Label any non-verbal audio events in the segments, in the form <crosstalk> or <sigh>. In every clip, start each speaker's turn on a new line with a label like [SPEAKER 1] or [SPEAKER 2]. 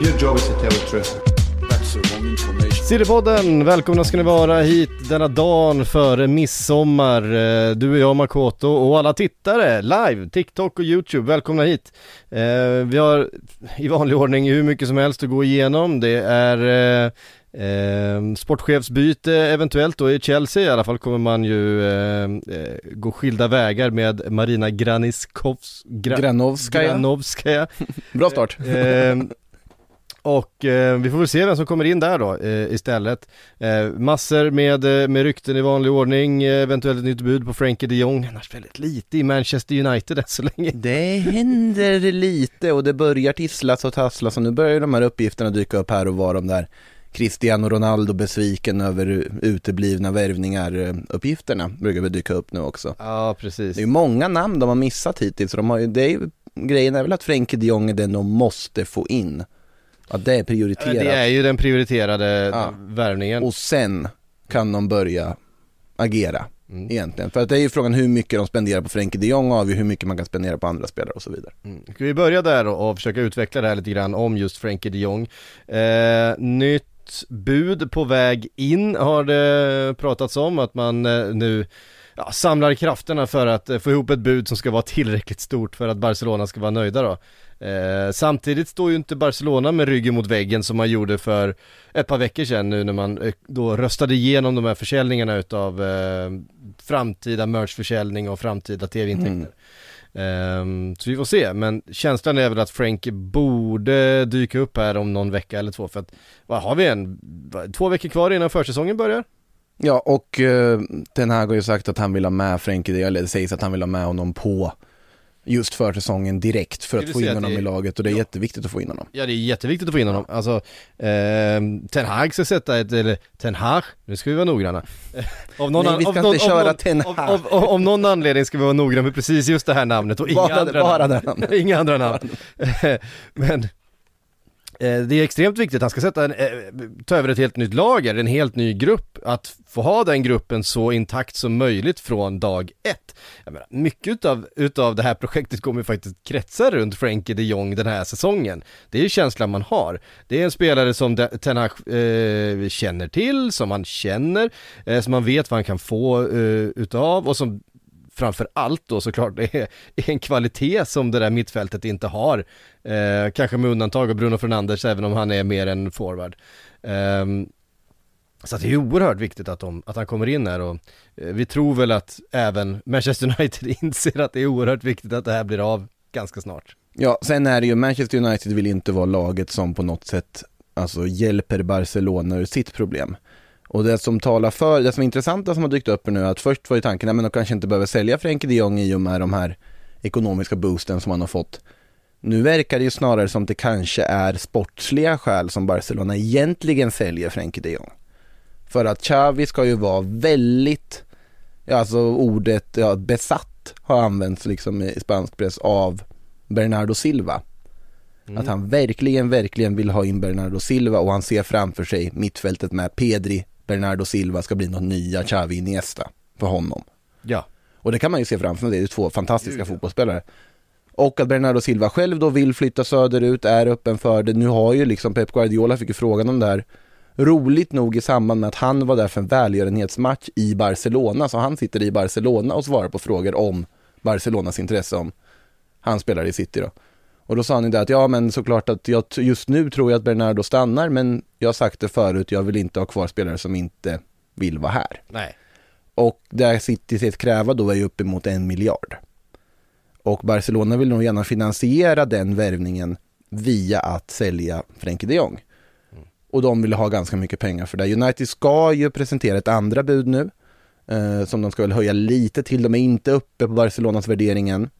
[SPEAKER 1] Your job is to tell the truth.
[SPEAKER 2] Sillypodden, välkomna ska ni vara hit denna dagen före midsommar. Eh, Du och jag Makoto och alla tittare live, TikTok och YouTube, välkomna hit. Eh, Vi har i vanlig ordning hur mycket som helst att gå igenom. Det är eh, sportchefsbyte eventuellt då i Chelsea i alla fall kommer man ju eh, gå skilda vägar med Marina Graniskovs, Gra,
[SPEAKER 3] Granovskaja.
[SPEAKER 2] Granovskaja. <laughs>
[SPEAKER 3] Bra start.
[SPEAKER 2] Eh, och eh, vi får väl se vem som kommer in där då eh, istället. Eh, massor med, eh, med rykten i vanlig ordning, eh, eventuellt ett nytt bud på Frankie de Jong, annars väldigt lite i Manchester United än så länge.
[SPEAKER 3] Det händer lite och det börjar tisslas och tasslas och nu börjar de här uppgifterna dyka upp här och var de där Cristiano Ronaldo besviken över uteblivna värvningar eh, uppgifterna brukar väl dyka upp nu också.
[SPEAKER 2] Ja, precis.
[SPEAKER 3] Det är ju många namn de har missat hittills de har ju, det är ju, grejen är väl att Frenkie de Jong är den de måste få in. Att det är
[SPEAKER 2] Ja,
[SPEAKER 3] prioriterat.
[SPEAKER 2] Det är ju den prioriterade
[SPEAKER 3] Ja.
[SPEAKER 2] värvningen.
[SPEAKER 3] Och sen kan de börja agera
[SPEAKER 2] Mm.
[SPEAKER 3] egentligen. För att det är ju frågan hur mycket de spenderar på Frenkie de Jong avgör hur mycket man kan spendera på andra spelare och så vidare.
[SPEAKER 2] Mm. Ska vi börja där och, försöka utveckla det här lite grann om just Frankie de Jong. Eh, nytt bud på väg in har det pratats om att man eh, nu ja, samlar krafterna för att eh, få ihop ett bud som ska vara tillräckligt stort för att Barcelona ska vara nöjda då. Eh, samtidigt står ju inte Barcelona med ryggen mot väggen som man gjorde för ett par veckor sedan nu när man eh, då röstade igenom de här försäljningarna utav eh, framtida merchförsäljning och framtida tv-intäkter. Ehm, så vi får se, men känslan är väl att Frank borde dyka upp här om någon vecka eller två för att, vad har vi en, två veckor kvar innan försäsongen börjar?
[SPEAKER 3] Ja, och uh, Ten Hag har ju sagt att han vill ha med Frenkie de eller det sägs att han vill ha med honom på just försäsongen direkt för att få in honom
[SPEAKER 2] det-
[SPEAKER 3] i laget och det är
[SPEAKER 2] ja.
[SPEAKER 3] jätteviktigt att få in honom.
[SPEAKER 2] Ja det är jätteviktigt att få in honom, alltså ehm, Ten Hag ska sätta ett, eller Ten Hag, nu ska vi vara noggranna Av någon
[SPEAKER 3] Nej, vi ska
[SPEAKER 2] av
[SPEAKER 3] inte köra Ten
[SPEAKER 2] av,
[SPEAKER 3] Hag.
[SPEAKER 2] av, av, av någon anledning ska vi vara noggranna med precis just det här namnet och inga
[SPEAKER 3] Bara-
[SPEAKER 2] andra
[SPEAKER 3] bara
[SPEAKER 2] namn.
[SPEAKER 3] namnet. <laughs>
[SPEAKER 2] inga andra namn <laughs> Men Eh, Eh, det är extremt viktigt, han ska sätta en, eh, ta över ett helt nytt lager, en helt ny grupp, att få ha den gruppen så intakt som möjligt från dag ett. Jag menar, mycket utav, utav det här projektet kommer ju faktiskt kretsa runt Frankie de Jong den här säsongen. Det är ju känslan man har. Det är en spelare som Ten Hag eh, känner till, som han känner, eh, som man vet vad han kan få eh, utav och som framför allt då såklart det är, en kvalitet som det där mittfältet inte har. Eh, kanske med undantag av Bruno Fernandes även om han är mer en forward. Eh, så att det är oerhört viktigt att, de, att han kommer in här och eh, vi tror väl att även Manchester United <laughs> inser att det är oerhört viktigt att det här blir av ganska snart.
[SPEAKER 3] Ja, sen är det ju Manchester United vill inte vara laget som på något sätt alltså hjälper Barcelona ur sitt problem. Och det som talar för, det som är intressanta som har dykt upp nu är att först var ju tanken, att de kanske inte behöver sälja Frenkie de Jong i och med de här ekonomiska boosten som han har fått. Nu verkar det ju snarare som att det kanske är sportsliga skäl som Barcelona egentligen säljer Frenkie de Jong. För att Xavi ska ju vara väldigt, alltså ordet ja, besatt har använts liksom i spansk press av Bernardo Silva. Att han verkligen, verkligen vill ha in Bernardo Silva och han ser framför sig mittfältet med Pedri, Bernardo Silva ska bli något nya Xavi Iniesta för honom.
[SPEAKER 2] Ja.
[SPEAKER 3] Och det kan man ju se framför sig, det är ju två fantastiska fotbollsspelare. Och att Bernardo Silva själv då vill flytta söderut, är öppen för det. Nu har ju liksom Pep Guardiola fick ju frågan om det här Roligt nog i samband med att han var där för en välgörenhetsmatch i Barcelona, så han sitter i Barcelona och svarar på frågor om Barcelonas intresse om han spelar i City då. Och då sa han ju det att ja men såklart att jag, just nu tror jag att Bernardo stannar men jag har sagt det förut, jag vill inte ha kvar spelare som inte vill vara här.
[SPEAKER 2] Nej.
[SPEAKER 3] Och det City sett kräva då är ju uppemot en miljard. Och Barcelona vill nog gärna finansiera den värvningen via att sälja Frenkie de Jong. Och de vill ha ganska mycket pengar för det. United ska ju presentera ett andra bud nu. Eh, som de ska väl höja lite till. De är inte uppe på Barcelonas värderingen.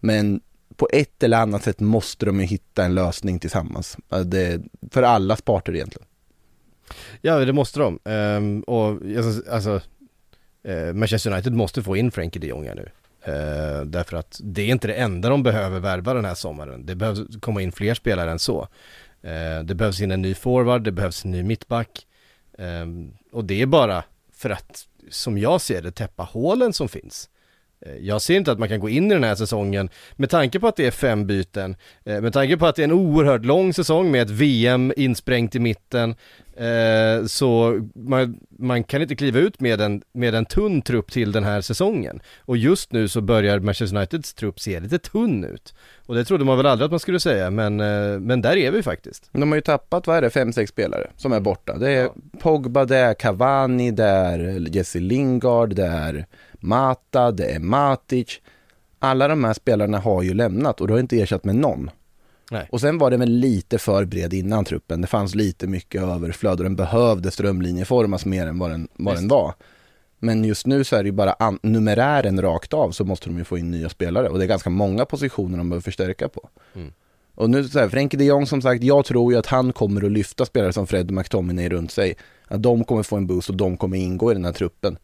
[SPEAKER 3] Men på ett eller annat sätt måste de ju hitta en lösning tillsammans. Det, för alla parter egentligen.
[SPEAKER 2] Ja, det måste de. Um, och alltså, uh, Manchester United måste få in Frenkie de Jong här nu. Uh, därför att det är inte det enda de behöver värva den här sommaren. Det behövs komma in fler spelare än så. Uh, det behövs in en ny forward, det behövs en ny mittback. Um, och det är bara för att, som jag ser det, täppa hålen som finns. Eh, Jag ser inte att man kan gå in i den här säsongen med tanke på att det är fem byten, eh, med tanke på att det är en oerhört lång säsong med ett VM insprängt i mitten, eh, så man, man kan inte kliva ut med en, med en tunn trupp till den här säsongen. Och just nu så börjar Manchester Uniteds trupp se lite tunn ut. Och det trodde man väl aldrig att man skulle säga, men, men där är vi faktiskt.
[SPEAKER 3] De har ju tappat, vad är det, fem, sex spelare som är borta. Det är Pogba, det är Cavani, det är Jesse Lingard, det är Mata, det är Matic. Alla de här spelarna har ju lämnat och du har inte ersatt med någon.
[SPEAKER 2] Nej.
[SPEAKER 3] Och sen var det väl lite för bred innan truppen. Det fanns lite mycket överflöd och den behövde strömlinjeformas mer än vad den, vad den var. Men just nu så är det ju bara an- numerären rakt av så måste de ju få in nya spelare och det är ganska många positioner de behöver förstärka på.
[SPEAKER 2] Mm.
[SPEAKER 3] Och nu så här, Frenkie de Jong som sagt, jag tror ju att han kommer att lyfta spelare som Fred McTominay runt sig. Att de kommer få en boost och de kommer ingå i den här truppen.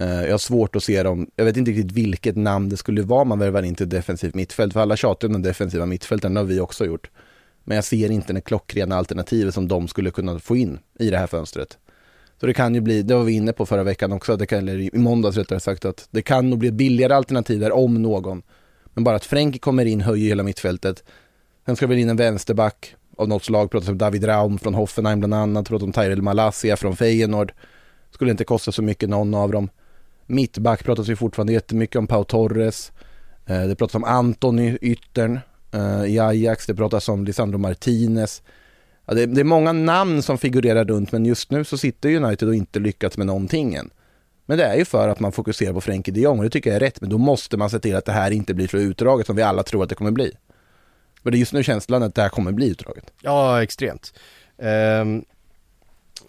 [SPEAKER 3] Eh, jag har svårt att se dem, jag vet inte riktigt vilket namn det skulle vara man värvar in till defensivt mittfält, för alla tjatar om den defensiva mittfälten, det har vi också gjort. Men jag ser inte det klockrena alternativet som de skulle kunna få in i det här fönstret. Så det kan ju bli, det var vi inne på förra veckan också, det kan, eller i måndags rättare sagt, att det kan nog bli billigare alternativ där om någon. Men bara att Frenkie kommer in höjer hela mittfältet. Sen ska väl in en vänsterback av något slag, pratas om David Raum från Hoffenheim bland annat, pratas om Tyrell Malasia från Feyenoord. Skulle inte kosta så mycket någon av dem. Mittback pratas ju fortfarande jättemycket om Pau Torres. Eh, det pratas om Antoni yttern eh, i Ajax, det pratas om Lisandro Martinez. Ja, det, det är många namn som figurerar runt men just nu så sitter United och inte lyckats med någonting än. Men det är ju för att man fokuserar på Frenkie de Jong och det tycker jag är rätt men då måste man se till att det här inte blir så utdraget som vi alla tror att det kommer bli. För det är just nu känslan att det här kommer bli utdraget.
[SPEAKER 2] Ja, extremt. Um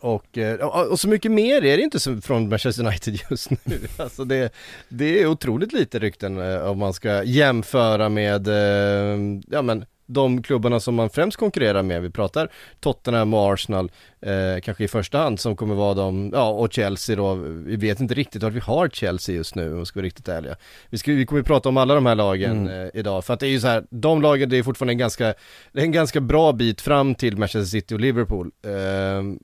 [SPEAKER 2] och, eh, och och så mycket mer är det inte från Manchester United just nu. <laughs> Alltså det, det är otroligt lite rykten eh, om man ska jämföra med, eh, ja men de klubbarna som man främst konkurrerar med. Vi pratar Tottenham och Arsenal, eh, kanske i första hand som kommer vara de, ja och Chelsea då. Vi vet inte riktigt vart vi har Chelsea just nu om vi ska vara riktigt ärliga. Vi, ska, vi kommer ju prata om alla de här lagen
[SPEAKER 3] Mm.
[SPEAKER 2] eh, idag, för att det är ju så här, de lagen det är fortfarande en ganska, det är en ganska bra bit fram till Manchester City och Liverpool. Ehm,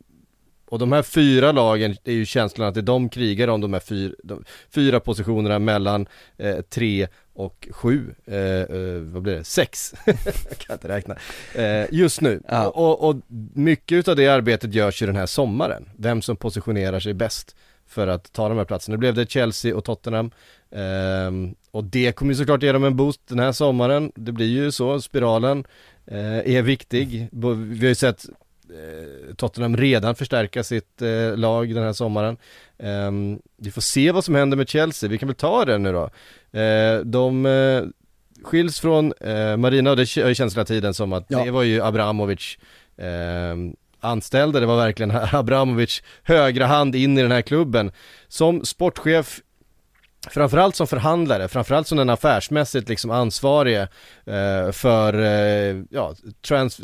[SPEAKER 2] och de här fyra lagen är ju känslan att det är de krigar om de här fyra, de, fyra positionerna mellan eh, tre och sju, eh, eh, vad blir det, sex, jag <laughs> kan inte räkna, eh, just nu.
[SPEAKER 3] Ja.
[SPEAKER 2] Och, och mycket utav det arbetet görs ju den här sommaren, vem som positionerar sig bäst för att ta de här platserna. Nu blev det Chelsea och Tottenham, ehm, och det kommer ju såklart ge dem en boost den här sommaren, det blir ju så, spiralen eh, är viktig. Vi har ju sett Tottenham redan förstärka sitt eh, lag den här sommaren. Ehm, vi får se vad som händer med Chelsea, vi kan väl ta det nu då. Eh, de eh, skiljs från eh, Marina och det känns hela tiden som att
[SPEAKER 3] Ja.
[SPEAKER 2] det var ju Abramovic ehm, anställde, det var verkligen <laughs> Abramovic högra hand in i den här klubben. Som sportchef Framförallt som förhandlare, framförallt som den affärsmässigt liksom ansvarige eh, för eh, ja, trans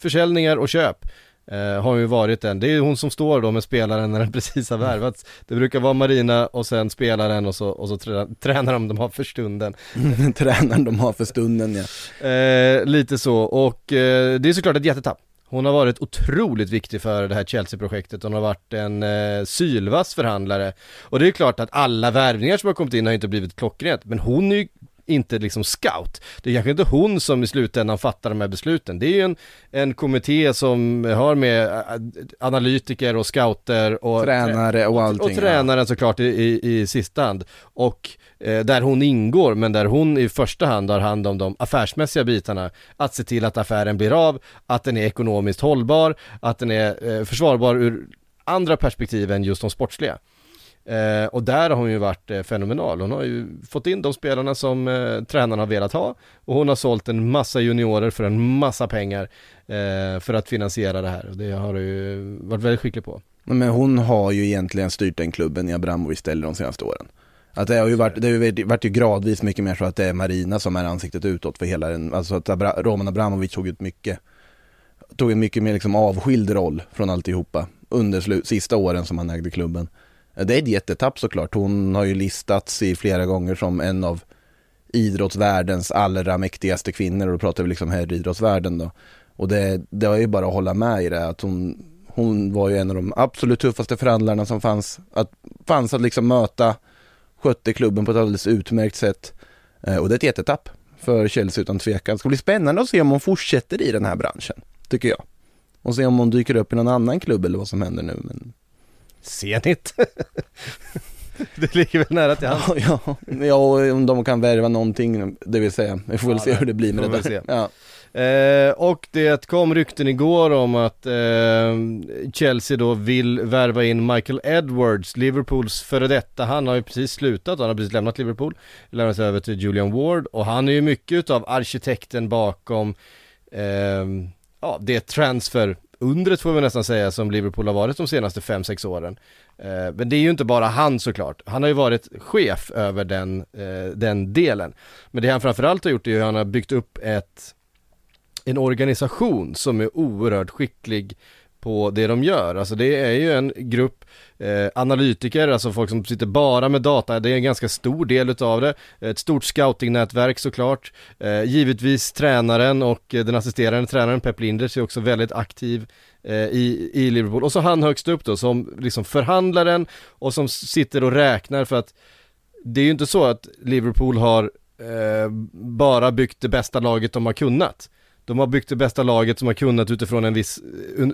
[SPEAKER 2] försäljningar och köp eh, har ju varit den. Det är ju hon som står då med spelaren när den <laughs> precis har värvats. Det brukar vara Marina och sen spelaren och så, och så trä, tränar de de har för stunden. <laughs>
[SPEAKER 3] Tränaren de har för stunden ja.
[SPEAKER 2] Eh, lite så och eh, det är såklart ett jättetapp. Hon har varit otroligt viktig för det här Chelsea-projektet, hon har varit en eh, sylvass förhandlare. Och det är klart att alla värvningar som har kommit in har inte blivit klockrent, men hon är ju inte liksom scout. Det är kanske inte hon som i slutändan fattar de här besluten. Det är ju en, en kommitté som har med äh, analytiker och scouter och
[SPEAKER 3] Tränare och allting.
[SPEAKER 2] och tränaren såklart i, i, i sista hand. Och eh, där hon ingår, men där hon i första hand har hand om de affärsmässiga bitarna. Att se till att affären blir av, att den är ekonomiskt hållbar, att den är eh, försvarbar ur andra perspektiv än just de sportsliga. Eh, och där har hon ju varit eh, fenomenal. Hon har ju fått in de spelarna som eh, tränarna har velat ha och hon har sålt en massa juniorer för en massa pengar eh, för att finansiera det här. Och det har hon ju varit väldigt skicklig på.
[SPEAKER 3] Men hon har ju egentligen styrt den klubben i Abramovic ställe de senaste åren. Att det har ju varit, det har ju varit ju gradvis mycket mer så att det är Marina som är ansiktet utåt för hela den, alltså att Abra, Roman Abramovic tog ut mycket, tog en mycket mer liksom avskild roll från alltihopa under slu, sista åren som han ägde klubben. Det är ett jättetapp såklart. Hon har ju listats i flera gånger som en av idrottsvärldens allra mäktigaste kvinnor och då pratar vi liksom herridrottsvärlden då. Och det, det är ju bara att hålla med i det att hon, hon var ju en av de absolut tuffaste förhandlarna som fanns att, fanns att liksom möta, skötte klubben på ett alldeles utmärkt sätt. Eh, och det är ett jättetapp för Chelsea utan tvekan. Det ska bli spännande att se om hon fortsätter i den här branschen, tycker jag. Och se om hon dyker upp i någon annan klubb eller vad som händer nu. Men
[SPEAKER 2] Zenit. <laughs> det ligger väl nära till hands.
[SPEAKER 3] Ja, ja, ja, och om de kan värva någonting, det vill säga. Vi får väl
[SPEAKER 2] Ja,
[SPEAKER 3] se hur det blir med det där. Ja.
[SPEAKER 2] Eh, och det kom rykten igår om att eh, Chelsea då vill värva in Michael Edwards, Liverpools före detta. Han har ju precis slutat, han har precis lämnat Liverpool, lämnat över till Julian Ward och han är ju mycket utav arkitekten bakom eh, ja, det transfer undret får vi nästan säga som Liverpool har varit de senaste 5-6 åren. Eh, men det är ju inte bara han såklart. Han har ju varit chef över den, eh, den delen. Men det han framförallt har gjort är ju att han har byggt upp ett en organisation som är oerhört skicklig på det de gör. Alltså det är ju en grupp eh, analytiker, alltså folk som sitter bara med data, det är en ganska stor del utav det. Ett stort scoutingnätverk såklart. Eh, givetvis tränaren och eh, den assisterande tränaren Pep Linders är också väldigt aktiv eh, i, i Liverpool. Och så han högst upp då som liksom förhandlaren och som sitter och räknar för att det är ju inte så att Liverpool har eh, bara byggt det bästa laget de har kunnat. De har byggt det bästa laget som har kunnat utifrån, en viss,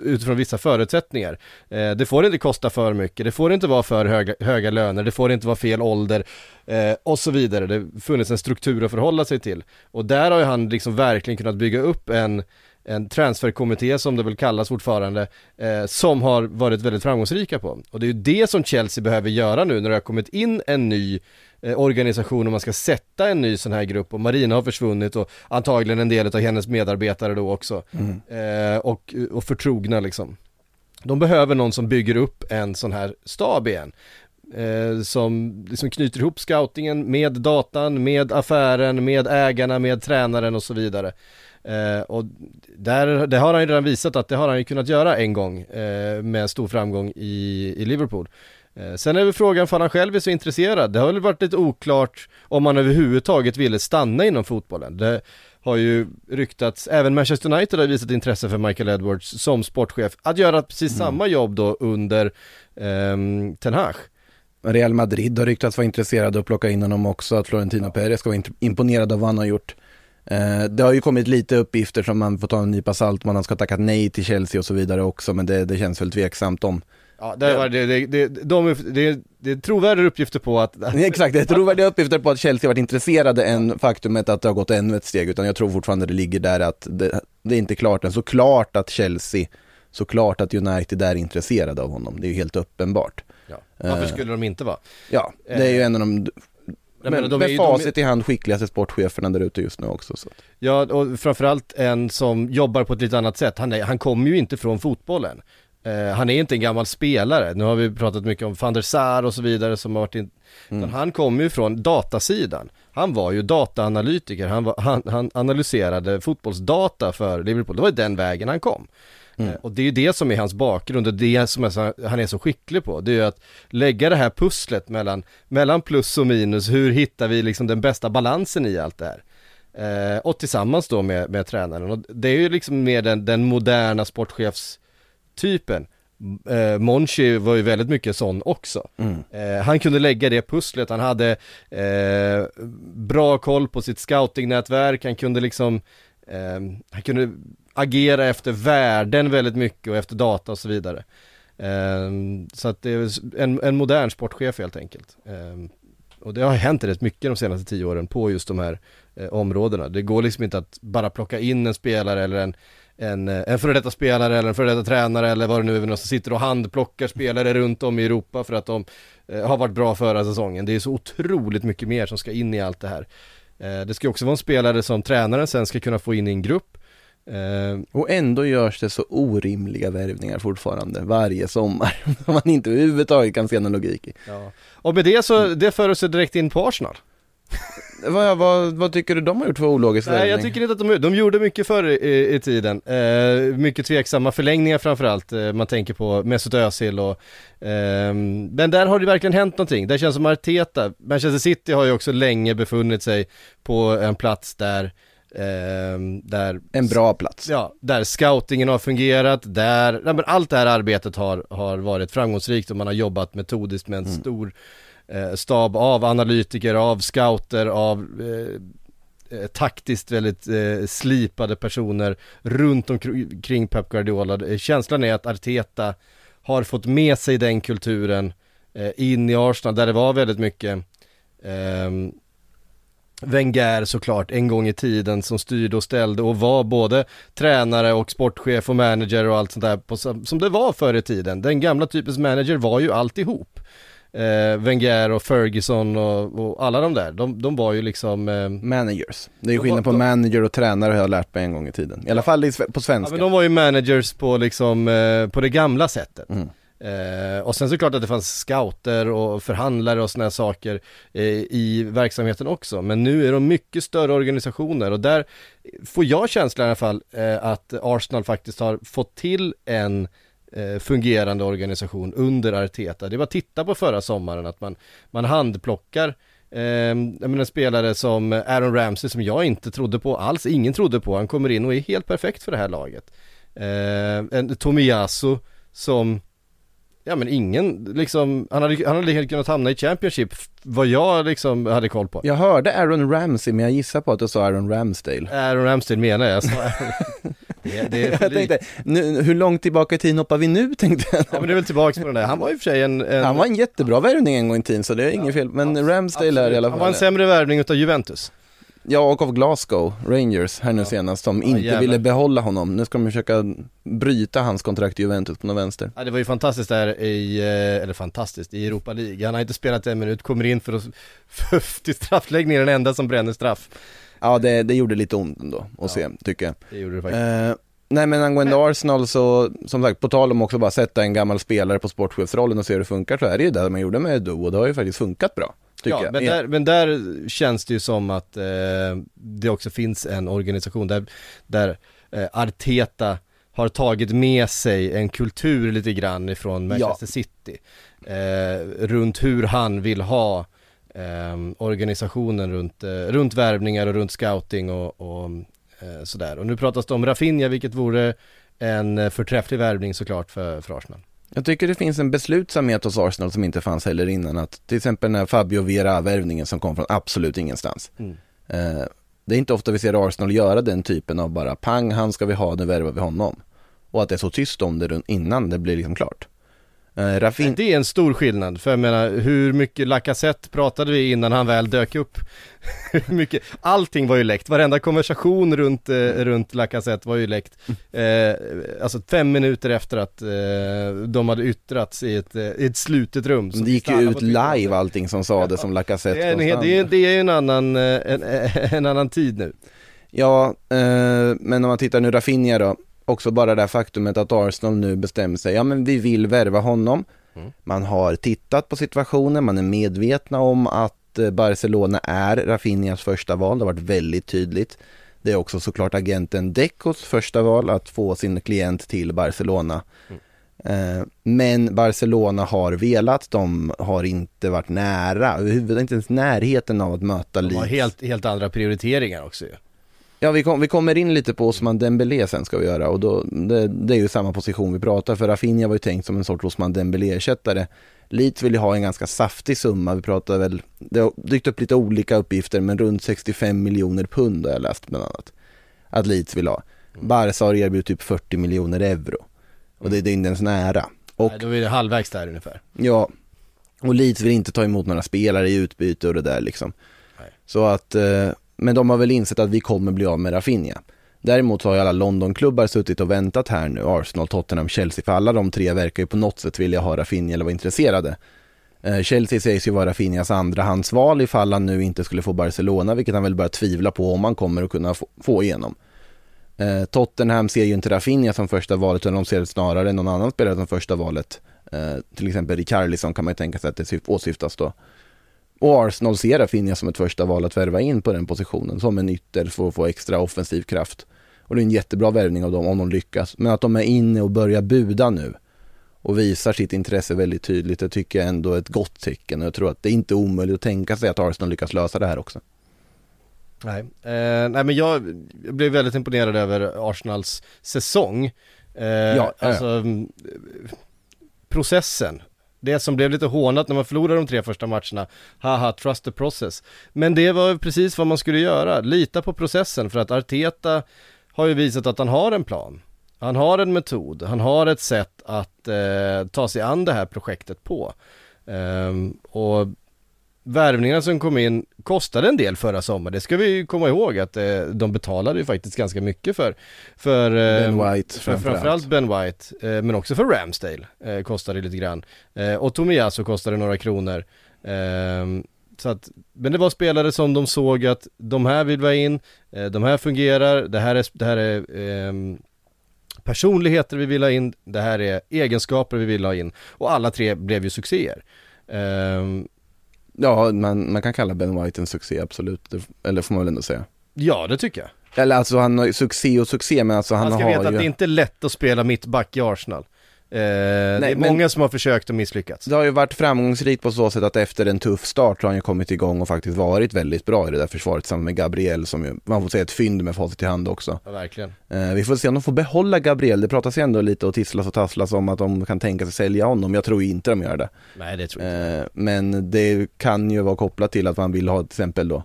[SPEAKER 2] utifrån vissa förutsättningar. Eh, det får inte kosta för mycket, det får inte vara för höga, höga löner, det får inte vara fel ålder eh, och så vidare. Det har funnits en struktur att förhålla sig till. Och där har ju han liksom verkligen kunnat bygga upp en en transferkommitté som det väl kallas fortfarande, eh, som har varit väldigt framgångsrika på. Och det är ju det som Chelsea behöver göra nu när det har kommit in en ny organisation och man ska sätta en ny sån här grupp och Marina har försvunnit och antagligen en del av hennes medarbetare då också. Eh, och, och förtrogna liksom. De behöver någon som bygger upp en sån här stab igen. Eh, som liksom knyter ihop scoutingen med datan, med affären, med ägarna, med tränaren och så vidare. Eh, och där, det har han ju redan visat att det har han ju kunnat göra en gång eh, med stor framgång i, i Liverpool. Eh, sen är väl frågan för han själv är så intresserad. Det har väl varit lite oklart om han överhuvudtaget ville stanna inom fotbollen. Det har ju ryktats, även Manchester United har visat intresse för Michael Edwards som sportchef, att göra precis samma jobb då under ehm, Ten Hag.
[SPEAKER 3] Real Madrid har ryktats vara intresserade att plocka in honom också, att Florentino Perez ska vara imponerad av vad han har gjort. Eh, det har ju kommit lite uppgifter som man får ta en nypa salt, man ska tackat nej till Chelsea och så vidare också, men det, det känns väl tveksamt om.
[SPEAKER 2] Ja, det, var, det, det, det, de, det, det är trovärdiga uppgifter på att, att <laughs>
[SPEAKER 3] Exakt, det är trovärdiga uppgifter på att Chelsea varit intresserade än faktumet att det har gått ännu ett steg, utan jag tror fortfarande det ligger där att det, det är inte klart än. Såklart att Chelsea, såklart att United är intresserade av honom, det är ju helt uppenbart.
[SPEAKER 2] ja, varför skulle de inte vara?
[SPEAKER 3] Ja, det är ju en av de, men,
[SPEAKER 2] menar, de
[SPEAKER 3] med facit i hand skickligaste sportcheferna där ute just nu också. Så.
[SPEAKER 2] Ja, och framförallt en som jobbar på ett lite annat sätt. Han, är, han kommer ju inte från fotbollen. Eh, han är inte en gammal spelare. Nu har vi pratat mycket om van der Sar och så vidare som har varit in... utan Han kommer ju från datasidan. Han var ju dataanalytiker. Han, var, han, han analyserade fotbollsdata för Liverpool. Det var ju den vägen han kom. Eh, Och det är ju det som är hans bakgrund och det som är han är så skicklig på. Det är ju att lägga det här pusslet mellan, mellan plus och minus. Hur hittar vi liksom den bästa balansen i allt det här? Eh, och tillsammans då med, med tränaren. Och det är ju liksom mer den, den moderna sportchefstypen. eh, Monchi var ju väldigt mycket sån också.
[SPEAKER 3] Mm.
[SPEAKER 2] Eh, han kunde lägga det pusslet, han hade eh, bra koll på sitt scoutingnätverk, han kunde liksom, eh, han kunde agera efter värden väldigt mycket och efter data och så vidare. Eh, så att det är en, en modern sportchef helt enkelt. Eh, och det har hänt rätt mycket de senaste tio åren på just de här områdena. Det går liksom inte att bara plocka in en spelare eller en en, eh, en före detta spelare eller en före detta tränare eller vad det nu är som sitter och handplockar spelare runt om i Europa för att de eh, har varit bra förra säsongen. Det är så otroligt mycket mer som ska in i allt det här. Eh, det ska också vara en spelare som tränaren sen ska kunna få in i en grupp. Eh,
[SPEAKER 3] Och ändå görs det så orimliga värvningar fortfarande varje sommar. <laughs> Som man inte överhuvudtaget kan se någon logik i.
[SPEAKER 2] ja. Och med det så, det för oss direkt in på Arsenal.
[SPEAKER 3] Vad, vad, vad tycker du de har gjort för ologisk
[SPEAKER 2] Nej jag tycker inte att de, de gjorde mycket förr i, i tiden. Eh, mycket tveksamma förlängningar framförallt. Eh, man tänker på Mesut Özil och eh, Men där har det verkligen hänt någonting. Det känns som Arteta, Manchester City har ju också länge befunnit sig på en plats där eh, där
[SPEAKER 3] En bra plats.
[SPEAKER 2] Ja, där scoutingen har fungerat, där, ja, men allt det här arbetet har, har varit framgångsrikt och man har jobbat metodiskt med en
[SPEAKER 3] Mm.
[SPEAKER 2] stor Eh, stab av analytiker, av scouter, av eh, eh taktiskt väldigt eh, slipade personer runt omkring Pep Guardiola. Eh, känslan är att Arteta har fått med sig den kulturen eh, in i Arsenal där det var väldigt mycket eh, Wenger såklart en gång i tiden som styrde och ställde och var både tränare och sportchef och manager och allt sånt där på, som det var förr i tiden. Den gamla typens manager var ju alltihop. Eh, Wenger och Ferguson och, och alla de där, de, de var ju liksom eh,
[SPEAKER 3] Managers. Det är ju skillnad på
[SPEAKER 2] de-
[SPEAKER 3] manager och tränare har jag lärt mig en gång i tiden. I alla fall på
[SPEAKER 2] Ja
[SPEAKER 3] svenska.
[SPEAKER 2] men de var ju managers på liksom, eh, på det gamla sättet.
[SPEAKER 3] Mm.
[SPEAKER 2] Eh, och sen såklart att det fanns scouter och förhandlare och sådana saker eh, i verksamheten också. Men nu är de mycket större organisationer och där får jag känslan i alla fall eh, att Arsenal faktiskt har fått till en Eh, fungerande organisation under Arteta. Det var att titta på förra sommaren att man, man handplockar Eh, jag menar en spelare som Aaron Ramsey som jag inte trodde på alls, ingen trodde på, han kommer in och är helt perfekt för det här laget. Eh, en Tomiyasu som Ja men ingen liksom, han hade, han hade helt kunnat hamna i Championship, vad jag liksom hade koll på.
[SPEAKER 3] Jag hörde Aaron Ramsey men jag gissar på att du sa Aaron Ramsdale.
[SPEAKER 2] Aaron Ramsdale menar jag, sa <laughs> det, det, är
[SPEAKER 3] Jag tänkte, nu, hur långt tillbaka i tiden hoppar vi nu tänkte jag.
[SPEAKER 2] Ja men det är väl tillbaks på den där, han var ju för sig en, en
[SPEAKER 3] Han var en jättebra värvning en gång i tiden så det är inget fel. Men Ramsdale är i alla
[SPEAKER 2] Han var en
[SPEAKER 3] fall.
[SPEAKER 2] sämre värvning utav Juventus.
[SPEAKER 3] Ja och av Glasgow Rangers här nu senast som inte
[SPEAKER 2] jävlar.
[SPEAKER 3] ville behålla honom. Nu ska de försöka bryta hans kontrakt i Juventus på något vänster.
[SPEAKER 2] Ja det var ju fantastiskt där i, eh, eller fantastiskt, i Europa League. Han har inte spelat en minut, kommer in för att, <laughs> för, till straffläggning, den enda som bränner straff.
[SPEAKER 3] Ja det, det gjorde lite ont ändå att se tycker jag.
[SPEAKER 2] Det gjorde det faktiskt.
[SPEAKER 3] Eh, nej men angående Arsenal så, som sagt, på tal om också bara sätta en gammal spelare på sportchefsrollen och se hur det funkar så är det ju det man gjorde med Edu och det har ju faktiskt funkat bra. Tycker
[SPEAKER 2] Ja,
[SPEAKER 3] jag.
[SPEAKER 2] men där, men där känns det ju som att eh, det också finns en organisation där, där eh, Arteta har tagit med sig en kultur lite grann ifrån Manchester City. Eh, runt hur han vill ha eh, organisationen runt, eh, runt värvningar och runt scouting och, och eh, sådär. Och nu pratas det om Rafinha vilket vore en eh, förträfflig värvning såklart för, för Arsenal.
[SPEAKER 3] Jag tycker det finns en beslutsamhet hos Arsenal som inte fanns heller innan. Att till exempel den här Fabio Vieira-värvningen som kom från absolut ingenstans.
[SPEAKER 2] Mm.
[SPEAKER 3] Eh, det är inte ofta vi ser Arsenal göra den typen av bara pang, han ska vi ha, nu värvar vi honom. Och att det är så tyst om det innan det blir liksom klart. Eh, Rafin...
[SPEAKER 2] Det är en stor skillnad, för jag menar hur mycket Lacazette pratade vi innan han väl dök upp? <laughs> mycket, allting var ju läckt, varenda konversation runt, eh, runt Lacazette var ju läckt. Eh, alltså fem minuter efter att eh, de hade yttrats i ett, eh, i ett slutet rum.
[SPEAKER 3] Det gick ju ut live allting som sades som Lacazette
[SPEAKER 2] Det är, en, det, är, det är en annan, eh, en, <laughs> en annan tid nu.
[SPEAKER 3] Ja, men om man tittar nu Rafinha då, också bara det här faktumet att Arsenal nu bestämmer sig, ja men vi vill värva honom.
[SPEAKER 2] Mm.
[SPEAKER 3] Man har tittat på situationen, man är medvetna om att eh, Barcelona är Rafinhas första val, det har varit väldigt tydligt. Det är också såklart agenten Decos första val att få sin klient till Barcelona. Eh, Men Barcelona har velat, de har inte varit nära, överhuvudtaget inte ens närheten av att möta
[SPEAKER 2] De har
[SPEAKER 3] Leeds.
[SPEAKER 2] helt, helt andra prioriteringar också ju.
[SPEAKER 3] Ja, vi, kom, vi kommer in lite på Osman Dembélé sen ska vi göra och då, det, det är ju samma position vi pratar för Rafinha var ju tänkt som en sorts Osman Dembélé-ersättare. Leeds vill ju ha en ganska saftig summa, vi pratar väl, det har dykt upp lite olika uppgifter men runt 65 miljoner pund har jag läst bland annat. Att Leeds vill ha. Barca har erbjudit typ 40 miljoner euro. Och det, det är inte ens nära. Och
[SPEAKER 2] Nej, då är det halvvägs där ungefär.
[SPEAKER 3] Ja, och Leeds vill inte ta emot några spelare i utbyte och det där liksom.
[SPEAKER 2] Nej.
[SPEAKER 3] Så att, eh, men de har väl insett att vi kommer bli av med Rafinha. Däremot så har ju alla Londonklubbar suttit och väntat här nu, Arsenal, Tottenham, Chelsea, för alla de tre verkar ju på något sätt vilja ha Rafinha eller vara intresserade. Eh, Chelsea sägs ju vara Rafinhas andrahandsval ifall han nu inte skulle få Barcelona, vilket han väl börjar tvivla på om han kommer att kunna få, få igenom. Eh, Tottenham ser ju inte Rafinha som första valet utan de ser snarare någon annan spelare som första valet. Eh, till exempel Rikarlison kan man ju tänka sig att det åsyftas då. Och Arsenal ser Rafinha som ett första val att värva in på den positionen som en ytter för att få extra offensiv kraft. Och det är en jättebra värvning av dem om de lyckas. Men att de är inne och börjar buda nu och visar sitt intresse väldigt tydligt, det tycker jag ändå är ett gott tecken. Och jag tror att det är inte omöjligt att tänka sig att Arsenal lyckas lösa det här också.
[SPEAKER 2] Nej, eh, nej men jag, blev väldigt imponerad över Arsenals säsong. Eh,
[SPEAKER 3] ja.
[SPEAKER 2] Alltså, mm, processen. Det som blev lite hånat när man förlorade de tre första matcherna, haha, trust the process. Men det var precis vad man skulle göra, lita på processen för att Arteta har ju visat att han har en plan. Han har en metod, han har ett sätt att eh, ta sig an det här projektet på. Ehm, och värvningarna som kom in kostade en del förra sommaren. Det ska vi ju komma ihåg att eh, de betalade ju faktiskt ganska mycket för, för eh,
[SPEAKER 3] Ben White
[SPEAKER 2] för,
[SPEAKER 3] framförallt.
[SPEAKER 2] Ben White, eh, men också för Ramsdale eh, kostade lite grann. Eh, och Tomiyasu kostade några kronor. Ehm, så att, men det var spelare som de såg att de här vill vi ha in, eh, de här fungerar, det här är, det här är ehm, personligheter vi vill ha in, det här är egenskaper vi vill ha in. Och alla tre blev ju succéer. Ehm,
[SPEAKER 3] Ja, man, man kan kalla Ben White en succé, absolut. Det, eller får man väl ändå säga.
[SPEAKER 2] ja, det tycker jag.
[SPEAKER 3] Eller alltså han har ju succé och succé, men alltså han
[SPEAKER 2] Man ska
[SPEAKER 3] har
[SPEAKER 2] veta
[SPEAKER 3] ju...
[SPEAKER 2] att det är inte lätt att spela mittback i Arsenal. Eh, det är
[SPEAKER 3] men-
[SPEAKER 2] många som har försökt och misslyckats.
[SPEAKER 3] Det har ju varit framgångsrikt på så sätt att efter en tuff start så har han ju kommit igång och faktiskt varit väldigt bra i det där försvaret tillsammans med Gabriel som ju, man får säga ett fynd med facit i hand också.
[SPEAKER 2] Ja, verkligen.
[SPEAKER 3] Eh, vi får se om de får behålla Gabriel, det pratas ju ändå lite och tisslas och tasslas om att de kan tänka sig sälja honom, jag tror ju inte de gör det.
[SPEAKER 2] Nej, det tror jag inte.
[SPEAKER 3] Eh, men det kan ju vara kopplat till att man vill ha till exempel då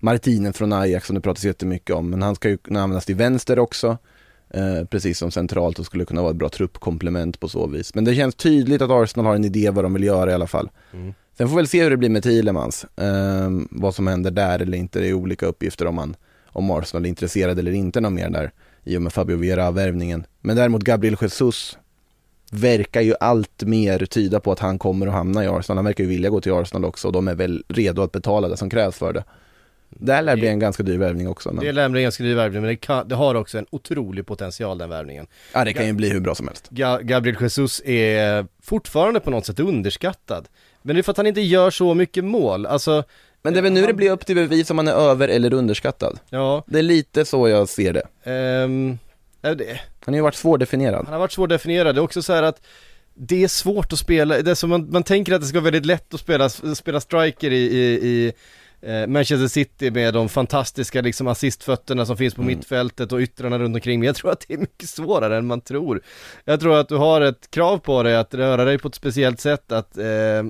[SPEAKER 3] Martinen från Ajax som det pratas jättemycket om, men han ska ju kunna användas till vänster också. Eh, precis som centralt och skulle kunna vara ett bra truppkomplement på så vis. Men det känns tydligt att Arsenal har en idé vad de vill göra i alla fall.
[SPEAKER 2] Mm.
[SPEAKER 3] Sen får vi väl se hur det blir med Thielemans. Eh, vad som händer där eller inte. Det är olika uppgifter om, man, om Arsenal är intresserad eller inte någon mer där i och med Fabio Vieira-värvningen. Men däremot Gabriel Jesus verkar ju allt mer tyda på att han kommer att hamna i Arsenal. Han verkar ju vilja gå till Arsenal också och de är väl redo att betala det som krävs för det. Det här lär bli en ganska dyr värvning också. Men...
[SPEAKER 2] Det lämnar en ganska dyr värvning, men det, kan, det har också en otrolig potential den värvningen.
[SPEAKER 3] Ja, det kan ju bli hur bra som helst.
[SPEAKER 2] Ga- Gabriel Jesus är fortfarande på något sätt underskattad. Men det är för att han inte gör så mycket mål, alltså,
[SPEAKER 3] Men det är väl nu det blir upp till bevis om man är över eller underskattad.
[SPEAKER 2] ja,
[SPEAKER 3] Det är lite så jag ser det.
[SPEAKER 2] ja, det,
[SPEAKER 3] Han har ju varit svårdefinierad.
[SPEAKER 2] han har varit svårdefinierad, det är också så här att det är svårt att spela, det är som man, man tänker att det ska vara väldigt lätt att spela, spela striker i, i, i Manchester City med de fantastiska liksom assistfötterna som finns på
[SPEAKER 3] Mm.
[SPEAKER 2] mittfältet och yttrarna runt omkring. Men jag tror att det är mycket svårare än man tror. Jag tror att du har ett krav på dig att röra dig på ett speciellt sätt, att eh,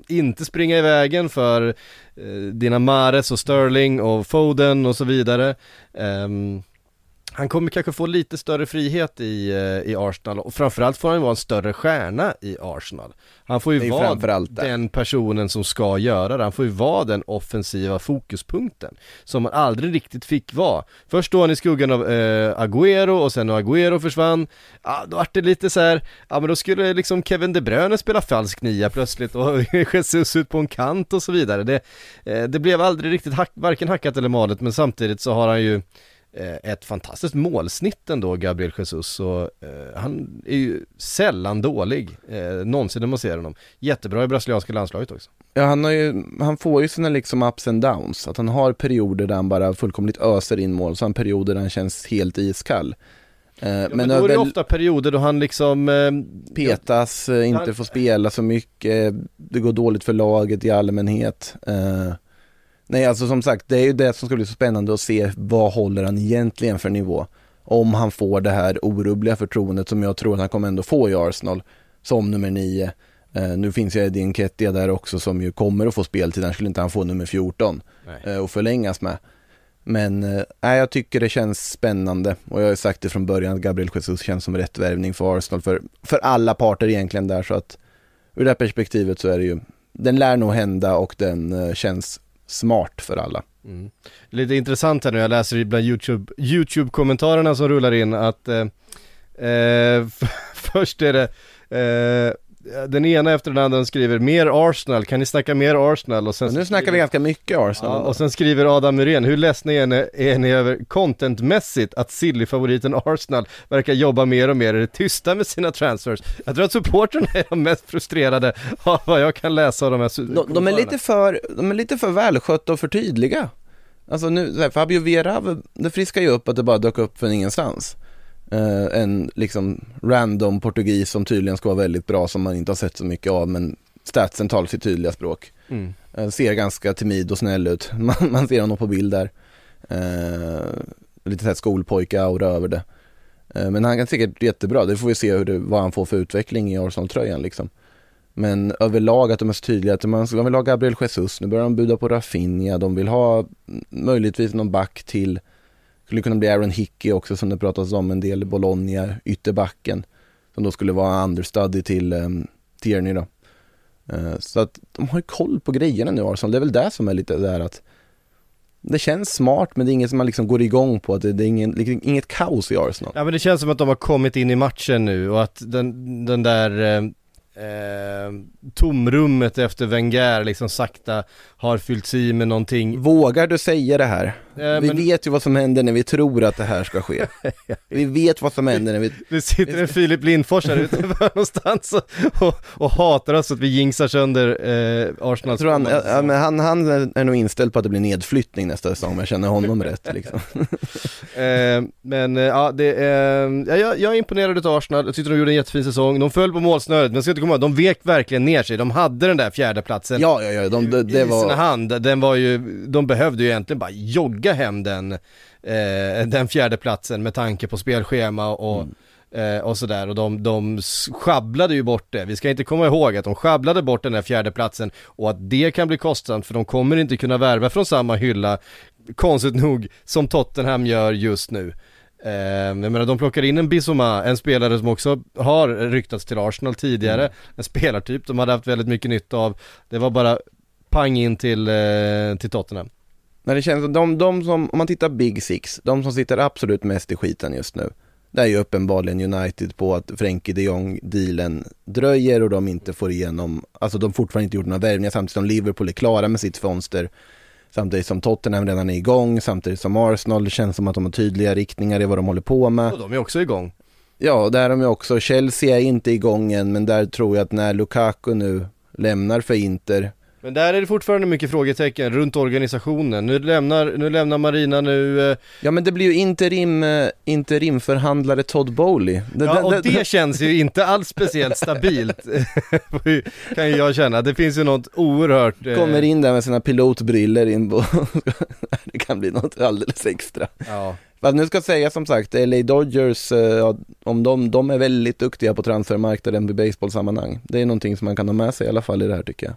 [SPEAKER 2] inte springa i vägen för eh, dina Mares och Sterling och Foden och så vidare. Ehm, han kommer kanske få lite större frihet i, eh, i Arsenal och framförallt får han vara en större stjärna i Arsenal. Han får ju vara den personen som ska göra det, han får ju vara den offensiva fokuspunkten som han aldrig riktigt fick vara. Först stod han i skuggan av eh, Agüero och sen när Agüero försvann, ja då vart det lite så här, ja men då skulle liksom Kevin De Bruyne spela falsk nia plötsligt och <laughs> Jesus ut på en kant och så vidare. Det, eh, det blev aldrig riktigt hack, varken hackat eller malet men samtidigt så har han ju ett fantastiskt målsnitt ändå, Gabriel Jesus, och eh, han är ju sällan dålig, eh, någonsin när man ser honom. Jättebra i brasilianska landslaget också.
[SPEAKER 3] Ja, han, har ju, han får ju sina liksom ups and downs. Att han har perioder där han bara fullkomligt öser in mål, så han perioder där han känns helt iskall. Eh,
[SPEAKER 2] Ja, men,
[SPEAKER 3] men
[SPEAKER 2] då är det
[SPEAKER 3] över,
[SPEAKER 2] ofta perioder då han liksom eh,
[SPEAKER 3] petas, eh, inte
[SPEAKER 2] Han-
[SPEAKER 3] får spela så mycket, det går dåligt för laget i allmänhet. Eh, Nej, alltså som sagt, det är ju det som ska bli så spännande att se vad håller han egentligen för nivå. Om han får det här orubbliga förtroendet som jag tror att han kommer ändå få i Arsenal som nummer nio. Eh, nu finns ju Eddie Nketiah där också som ju kommer att få speltid, han skulle inte han få nummer 14 eh, och förlängas med. Men eh, jag tycker det känns spännande och jag har ju sagt det från början att Gabriel Jesus känns som rätt värvning för Arsenal för, för alla parter egentligen där så att ur det här perspektivet så är det ju, den lär nog hända och den eh, känns smart för alla.
[SPEAKER 2] Mm. Lite intressant här nu, jag läser bland YouTube, YouTube-kommentarerna som rullar in att eh, eh, <laughs> först är det eh, den ena efter den andra skriver mer Arsenal, kan ni snacka mer Arsenal? Och sen
[SPEAKER 3] nu snackar vi ganska mycket Arsenal.
[SPEAKER 2] Ja, och sen skriver Adam Muren, hur ledsna är ni, är ni över contentmässigt att silly-favoriten Arsenal verkar jobba mer och mer, är det tysta med sina transfers? Jag tror att supporterna är de mest frustrerade av vad jag kan läsa av de här
[SPEAKER 3] de, de, är lite för, de är lite för välskötta och för tydliga. Alltså nu, här, Fabio Vieira, det friskar ju upp att det bara dök upp från ingenstans. Eh, en liksom random portugis som tydligen ska vara väldigt bra som man inte har sett så mycket av men statsen talar sitt tydliga språk.
[SPEAKER 2] Mm.
[SPEAKER 3] Eh, ser ganska timid och snäll ut. <laughs> Man, man ser honom på bild där. Eh, lite såhär skolpojke-aura över det. Men han kan säkert jättebra. Det får vi se hur det, vad han får för utveckling i Arsenal-tröjan liksom. Men överlag att de är så tydliga att man, de vill ha Gabriel Jesus, nu börjar de buda på Rafinha, de vill ha möjligtvis någon back till. Skulle kunna bli Aaron Hickey också som det pratas om en del i Bologna, ytterbacken. Som då skulle vara understudy till um, Tierney då. Uh, så att de har ju koll på grejerna nu Arsenal, det är väl det som är lite där att det känns smart men det är inget som man liksom går igång på, att det, det är ingen, liksom, inget kaos i Arsenal.
[SPEAKER 2] Ja men det känns som att de har kommit in i matchen nu och att den, den där eh, eh, tomrummet efter Wenger liksom sakta har fyllts i med någonting.
[SPEAKER 3] Vågar du säga det här?
[SPEAKER 2] Eh,
[SPEAKER 3] vi
[SPEAKER 2] men
[SPEAKER 3] vet ju vad som händer när vi tror att det här ska ske. <laughs> vi vet vad som händer när vi...
[SPEAKER 2] det sitter en Filip Lindfors här ute <laughs> någonstans och, och, hatar oss att vi jinxar sönder eh, Arsenals
[SPEAKER 3] Jag tror han, ja, men han, han är nog inställd på att det blir nedflyttning nästa säsong om jag känner honom rätt liksom. <laughs>
[SPEAKER 2] Eh, men eh, ja, det ja, jag, jag är imponerad av Arsenal, jag tyckte de gjorde en jättefin säsong, de föll på målsnöret, men ska inte komma ihåg, de vek verkligen ner sig, de hade den där fjärdeplatsen
[SPEAKER 3] Ja, ja, ja, de, det, det
[SPEAKER 2] i
[SPEAKER 3] var...
[SPEAKER 2] sina hand, den var ju, de behövde ju egentligen bara jogga hem den, eh, den fjärdeplatsen med tanke på spelschema och
[SPEAKER 3] Mm.
[SPEAKER 2] och sådär och de, de sjabblade ju bort det. Vi ska inte komma ihåg att de sjabblade bort den där fjärdeplatsen och att det kan bli kostsamt för de kommer inte kunna värva från samma hylla, konstigt nog, som Tottenham gör just nu. Eh, jag menar de plockar in en Bissoma, en spelare som också har ryktats till Arsenal tidigare,
[SPEAKER 3] Mm.
[SPEAKER 2] en spelartyp de hade haft väldigt mycket nytta av. Det var bara pang in till, eh, till Tottenham.
[SPEAKER 3] När det känns som de, de som, om man tittar Big Six, de som sitter absolut mest i skiten just nu. Det är ju uppenbarligen United på att Frenkie de Jong-dealen dröjer och de inte får igenom, alltså de fortfarande inte gjort några värvningar samtidigt som Liverpool är klara med sitt fönster. Samtidigt som Tottenham redan är igång, samtidigt som Arsenal, det känns som att de har tydliga riktningar i vad de håller på med.
[SPEAKER 2] Och de är också igång.
[SPEAKER 3] Ja, där är de ju också. Chelsea är inte igång än, men där tror jag att när Lukaku nu lämnar för Inter,
[SPEAKER 2] Men där är det fortfarande mycket frågetecken runt organisationen. Nu lämnar, nu lämnar Marina nu, eh,
[SPEAKER 3] ja men det blir ju interim, eh, interimförhandlare Todd Bowley. Det,
[SPEAKER 2] ja, och
[SPEAKER 3] det-
[SPEAKER 2] känns ju inte alls speciellt stabilt, <laughs> kan ju jag känna. Det finns ju något oerhört... eh,
[SPEAKER 3] kommer in där med sina pilotbriller in på, <laughs> det kan bli något alldeles extra.
[SPEAKER 2] Ja.
[SPEAKER 3] Fast nu ska jag säga som sagt, LA Dodgers, eh, om de, de är väldigt duktiga på transfermarknaden i baseballsammanhang. Det är någonting som man kan ha med sig i alla fall i det här tycker jag.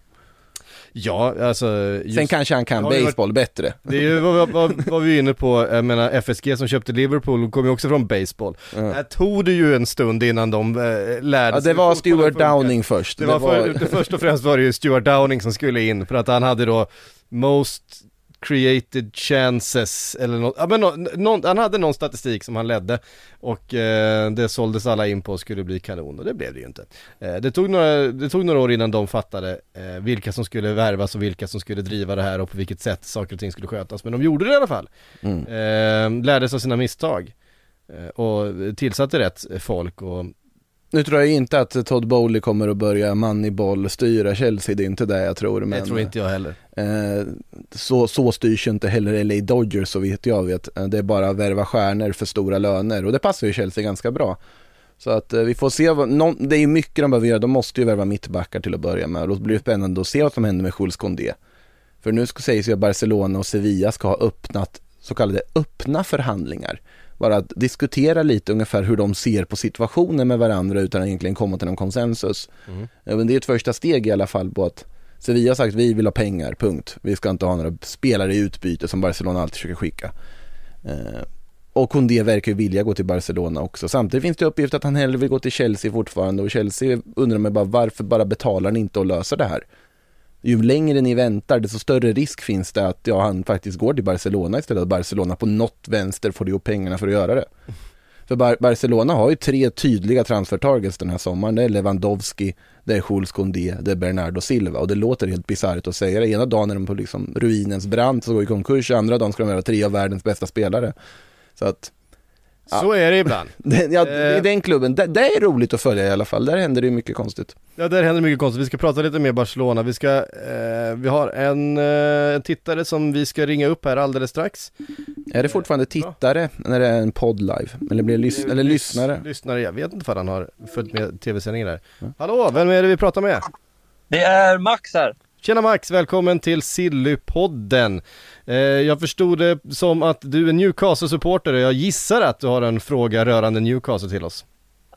[SPEAKER 2] Ja, alltså... Just,
[SPEAKER 3] Sen kanske han kan
[SPEAKER 2] har ju varit-
[SPEAKER 3] baseball bättre.
[SPEAKER 2] Det är ju vad, vad, vad vi är inne på, jag menar FSG som köpte Liverpool kom ju också från baseball.
[SPEAKER 3] Ja.
[SPEAKER 2] Här tog det ju en stund innan de eh, lärde
[SPEAKER 3] Ja,
[SPEAKER 2] sig
[SPEAKER 3] det var Stuart. Downing först.
[SPEAKER 2] Det var, för, det först och främst var det ju Stuart Downing som skulle in för att han hade då most created chances eller något, ja men nå- någon, han hade någon statistik som han ledde och eh, det såldes alla in på och skulle bli kanon och det blev det ju inte. Eh, det, tog några, det tog några år innan de fattade eh, vilka som skulle värvas och vilka som skulle driva det här och på vilket sätt saker och ting skulle skötas men de gjorde det i alla fall.
[SPEAKER 3] Mm.
[SPEAKER 2] Eh, lärde sig av sina misstag eh, och tillsatte rätt folk och
[SPEAKER 3] Nu tror jag inte att Todd Bowley kommer att börja Moneyball styra Chelsea, det är inte det jag tror. Men,
[SPEAKER 2] det tror inte jag heller.
[SPEAKER 3] Eh, så, så styrs ju inte heller LA Dodgers så vet jag vet. Eh, Det är bara att värva stjärnor för stora löner och det passar ju Chelsea ganska bra. Så att eh, vi får se, vad, någon, det är ju mycket de behöver göra, de måste ju värva mittbackar till att börja med och då blir det spännande att se vad som händer med Jules Condé. För nu ska sägs ju att Barcelona och Sevilla ska ha öppnat så kallade öppna förhandlingar. Bara att diskutera lite ungefär hur de ser på situationen med varandra utan att egentligen komma till någon konsensus.
[SPEAKER 2] Mm.
[SPEAKER 3] Det är ett första steg i alla fall på att Sevilla har sagt vi vill ha pengar, punkt. Vi ska inte ha några spelare i utbyte som Barcelona alltid försöker skicka. Eh, och Kondé verkar ju vilja gå till Barcelona också. Samtidigt finns det uppgift att han hellre vill gå till Chelsea fortfarande och Chelsea undrar mig bara varför bara betalar ni inte och löser det här? Ju längre ni väntar desto större risk finns det att ja, han faktiskt går till Barcelona istället. Och Barcelona på något vänster får ihop pengarna för att göra det. För Bar- Barcelona har ju tre tydliga transfertargets den här sommaren. Det är Lewandowski, det är Jules Koundé, det är Bernardo Silva. Och det låter helt bisarrt att säga det. Ena dagen är de på liksom ruinens brant så går i konkurs, andra dagen ska de vara tre av världens bästa spelare. Så att, Ja.
[SPEAKER 2] Så är det ibland. <laughs>
[SPEAKER 3] det, ja,
[SPEAKER 2] Eh.
[SPEAKER 3] i den klubben, det, det är roligt att följa i alla fall. Där händer det ju mycket konstigt.
[SPEAKER 2] Ja, där händer mycket konstigt. Vi ska prata lite mer Barcelona. Vi ska, eh, vi har en eh, tittare som vi ska ringa upp här alldeles strax.
[SPEAKER 3] Är det fortfarande tittare när det är en podd live? Eller blir det lys- eller lyssnare?
[SPEAKER 2] Lyssnare, jag vet inte om han har följt med tv-sändningen där. Hallå, vem är det vi pratar med?
[SPEAKER 4] Det är Max här.
[SPEAKER 2] Tjena Max, välkommen till Sillypodden. Eh, jag förstod det som att du är Newcastle-supporter och jag gissar att du har en fråga rörande Newcastle till oss.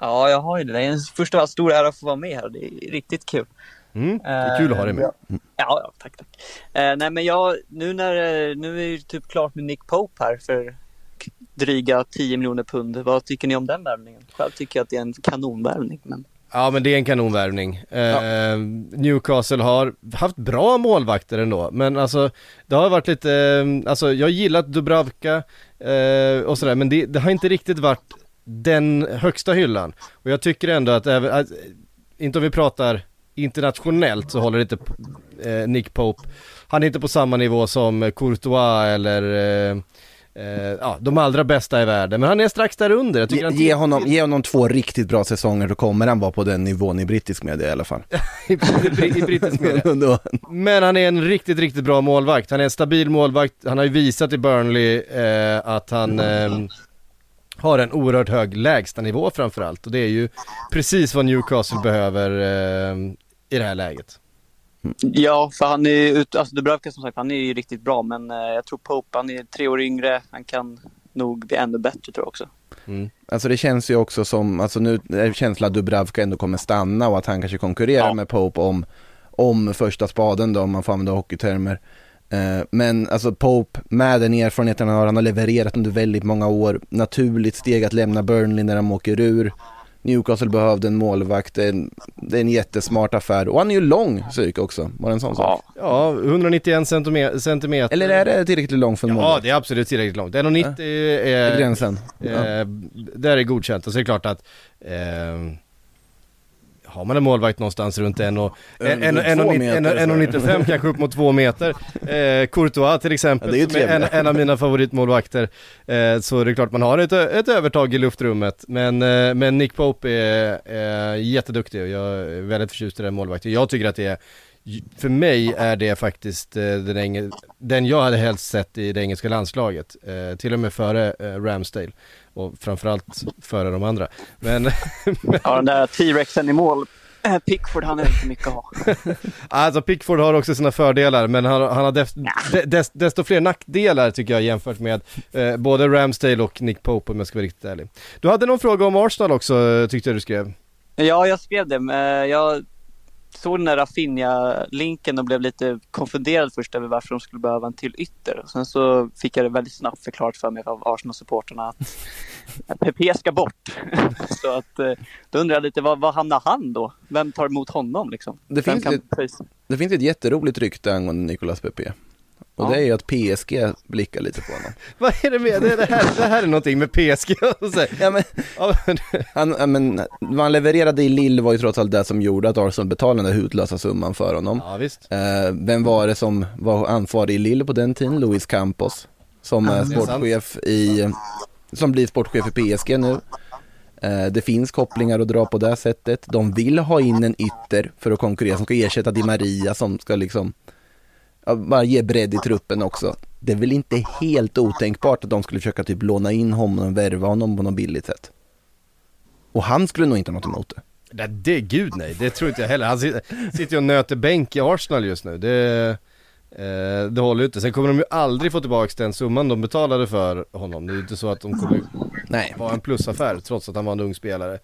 [SPEAKER 4] Ja, jag har ju det. Det är en första av allt stor ära att få vara med här. Det är riktigt kul.
[SPEAKER 2] Mm, det är kul att ha dig med.
[SPEAKER 4] Ja, ja tack, tack. Eh, nej, men jag, nu när, eh, nu är det typ klart med Nick Pope här för dryga 10 miljoner pund. Vad tycker ni om den värvningen? Själv tycker jag att det är en kanonvärvning, men
[SPEAKER 2] Ja men det är en kanonvärvning. Eh, Newcastle har haft bra målvakter ändå, men alltså det har varit lite, eh, alltså jag har gillat Dubravka eh, och sådär, men det, det har inte riktigt varit den högsta hyllan. Och jag tycker ändå att även, att, inte om vi pratar internationellt så håller inte Nick Pope, han är inte på samma nivå som Courtois eller eh, ja, de allra bästa i världen, men han är strax där under. Jag tycker
[SPEAKER 3] Ge,
[SPEAKER 2] han
[SPEAKER 3] ge, honom, ge honom två riktigt bra säsonger då kommer han vara på den nivån i brittisk media i alla fall. <laughs>
[SPEAKER 2] i, i, i brittisk media. <laughs> Men han är en riktigt, riktigt bra målvakt. Han är en stabil målvakt. Han har ju visat i Burnley eh, att han eh, har en oerhört hög lägstanivå framförallt. Och det är ju precis vad Newcastle behöver eh, i det här läget.
[SPEAKER 4] Ja, för han är ju alltså Dubravka som sagt, han är ju riktigt bra, men eh, jag tror Pope, han är tre år yngre, han kan nog bli ännu bättre tror jag också.
[SPEAKER 3] Alltså det känns ju också som, alltså nu är känslan att Dubravka ändå kommer stanna och att han kanske konkurrerar
[SPEAKER 4] Ja.
[SPEAKER 3] med Pope om, om första spaden då, om man får använda hockeytermer. Eh, Men alltså Pope, med den erfarenheten han har, han har levererat under väldigt många år, naturligt steg att lämna Burnley när de åker ur. Newcastle behövde en målvakt, det är en, det är en jättesmart affär. Och han är ju lång psyk också, var det en sån sak?
[SPEAKER 2] Ja, 191 centimeter. centimeter.
[SPEAKER 3] Eller är det tillräckligt långt för en
[SPEAKER 2] Ja,
[SPEAKER 3] målvakt?
[SPEAKER 2] det är absolut tillräckligt långt. 1,90
[SPEAKER 3] Är
[SPEAKER 2] är,
[SPEAKER 3] gränsen? Ja.
[SPEAKER 2] Eh, där är godkänt och så är det klart att eh, har man en målvakt någonstans runt en och, en, en, en,
[SPEAKER 3] Två
[SPEAKER 2] och,
[SPEAKER 3] meter,
[SPEAKER 2] en, en, och 95 kanske upp mot två meter. Eh, Courtois till exempel,
[SPEAKER 3] Ja, är
[SPEAKER 2] är en, en av mina favoritmålvakter. Eh, så är det klart man har ett, ett övertag i luftrummet. Men, eh, men Nick Pope är, är jätteduktig och jag är väldigt förtjust i den målvakten. Jag tycker att det är för mig är det faktiskt eh, den, enge, den jag hade helst sett i det engelska landslaget. Eh, till och med före eh, Ramsdale. Och framförallt före de andra. Men
[SPEAKER 4] Ja, den där T-rexen i mål, eh, Pickford, han är inte mycket att ha. <laughs>
[SPEAKER 2] alltså Pickford har också sina fördelar men han, han har def, de, des, desto fler nackdelar tycker jag jämfört med eh, både Ramsdale och Nick Pope om jag ska vara riktigt ärlig. Du hade någon fråga om Arsenal också eh, tyckte jag du skrev.
[SPEAKER 4] Ja, jag skrev det. Men jag såg den där Rafinha-linken och blev lite konfunderad först över varför de skulle behöva en till ytter. Sen så fick jag det väldigt snabbt förklarat för mig av Arsenal-supporterna att <laughs> att PP ska bort. <laughs> så att eh, då undrar jag lite, vad, vad hamnar han då? Vem tar emot honom liksom?
[SPEAKER 3] Det
[SPEAKER 4] Vem
[SPEAKER 3] finns
[SPEAKER 4] kan
[SPEAKER 3] ett-? Det finns ett jätteroligt rykte angående Nicolas Pepe. Och
[SPEAKER 4] Ja.
[SPEAKER 3] det är ju att PSG blickar lite på honom. <laughs>
[SPEAKER 2] Vad är det med det, det, här, det här är någonting med PSG <laughs>
[SPEAKER 3] Ja, men, han, ja, men, vad han levererade i Lille var ju trots allt det som gjorde att Arsenal betalade den där hutlösa summan för honom.
[SPEAKER 2] ja visst.
[SPEAKER 3] Eh, vem var det som var ansvarig i Lille på den tiden? Luis Campos. Som är
[SPEAKER 2] det är
[SPEAKER 3] sportchef i, som blir sportchef i PSG nu. Eh, det finns kopplingar att dra på det sättet. De vill ha in en ytter för att konkurrera som ska ersätta Di Maria som ska liksom bara ge bredd i truppen också. Det är väl inte helt otänkbart att de skulle försöka typ låna in honom och värva honom på något billigt sätt. Och han skulle nog inte ha något emot det.
[SPEAKER 2] Nej, det, gud nej, det tror inte jag heller. Han sitter, ju och nöter bänk i Arsenal just nu. Det, Eh, det håller ju inte. Sen kommer de ju aldrig få tillbaka den summan de betalade för honom. Det är ju inte så att de kommer
[SPEAKER 3] Nej.
[SPEAKER 2] vara en plusaffär trots att han var en ung spelare.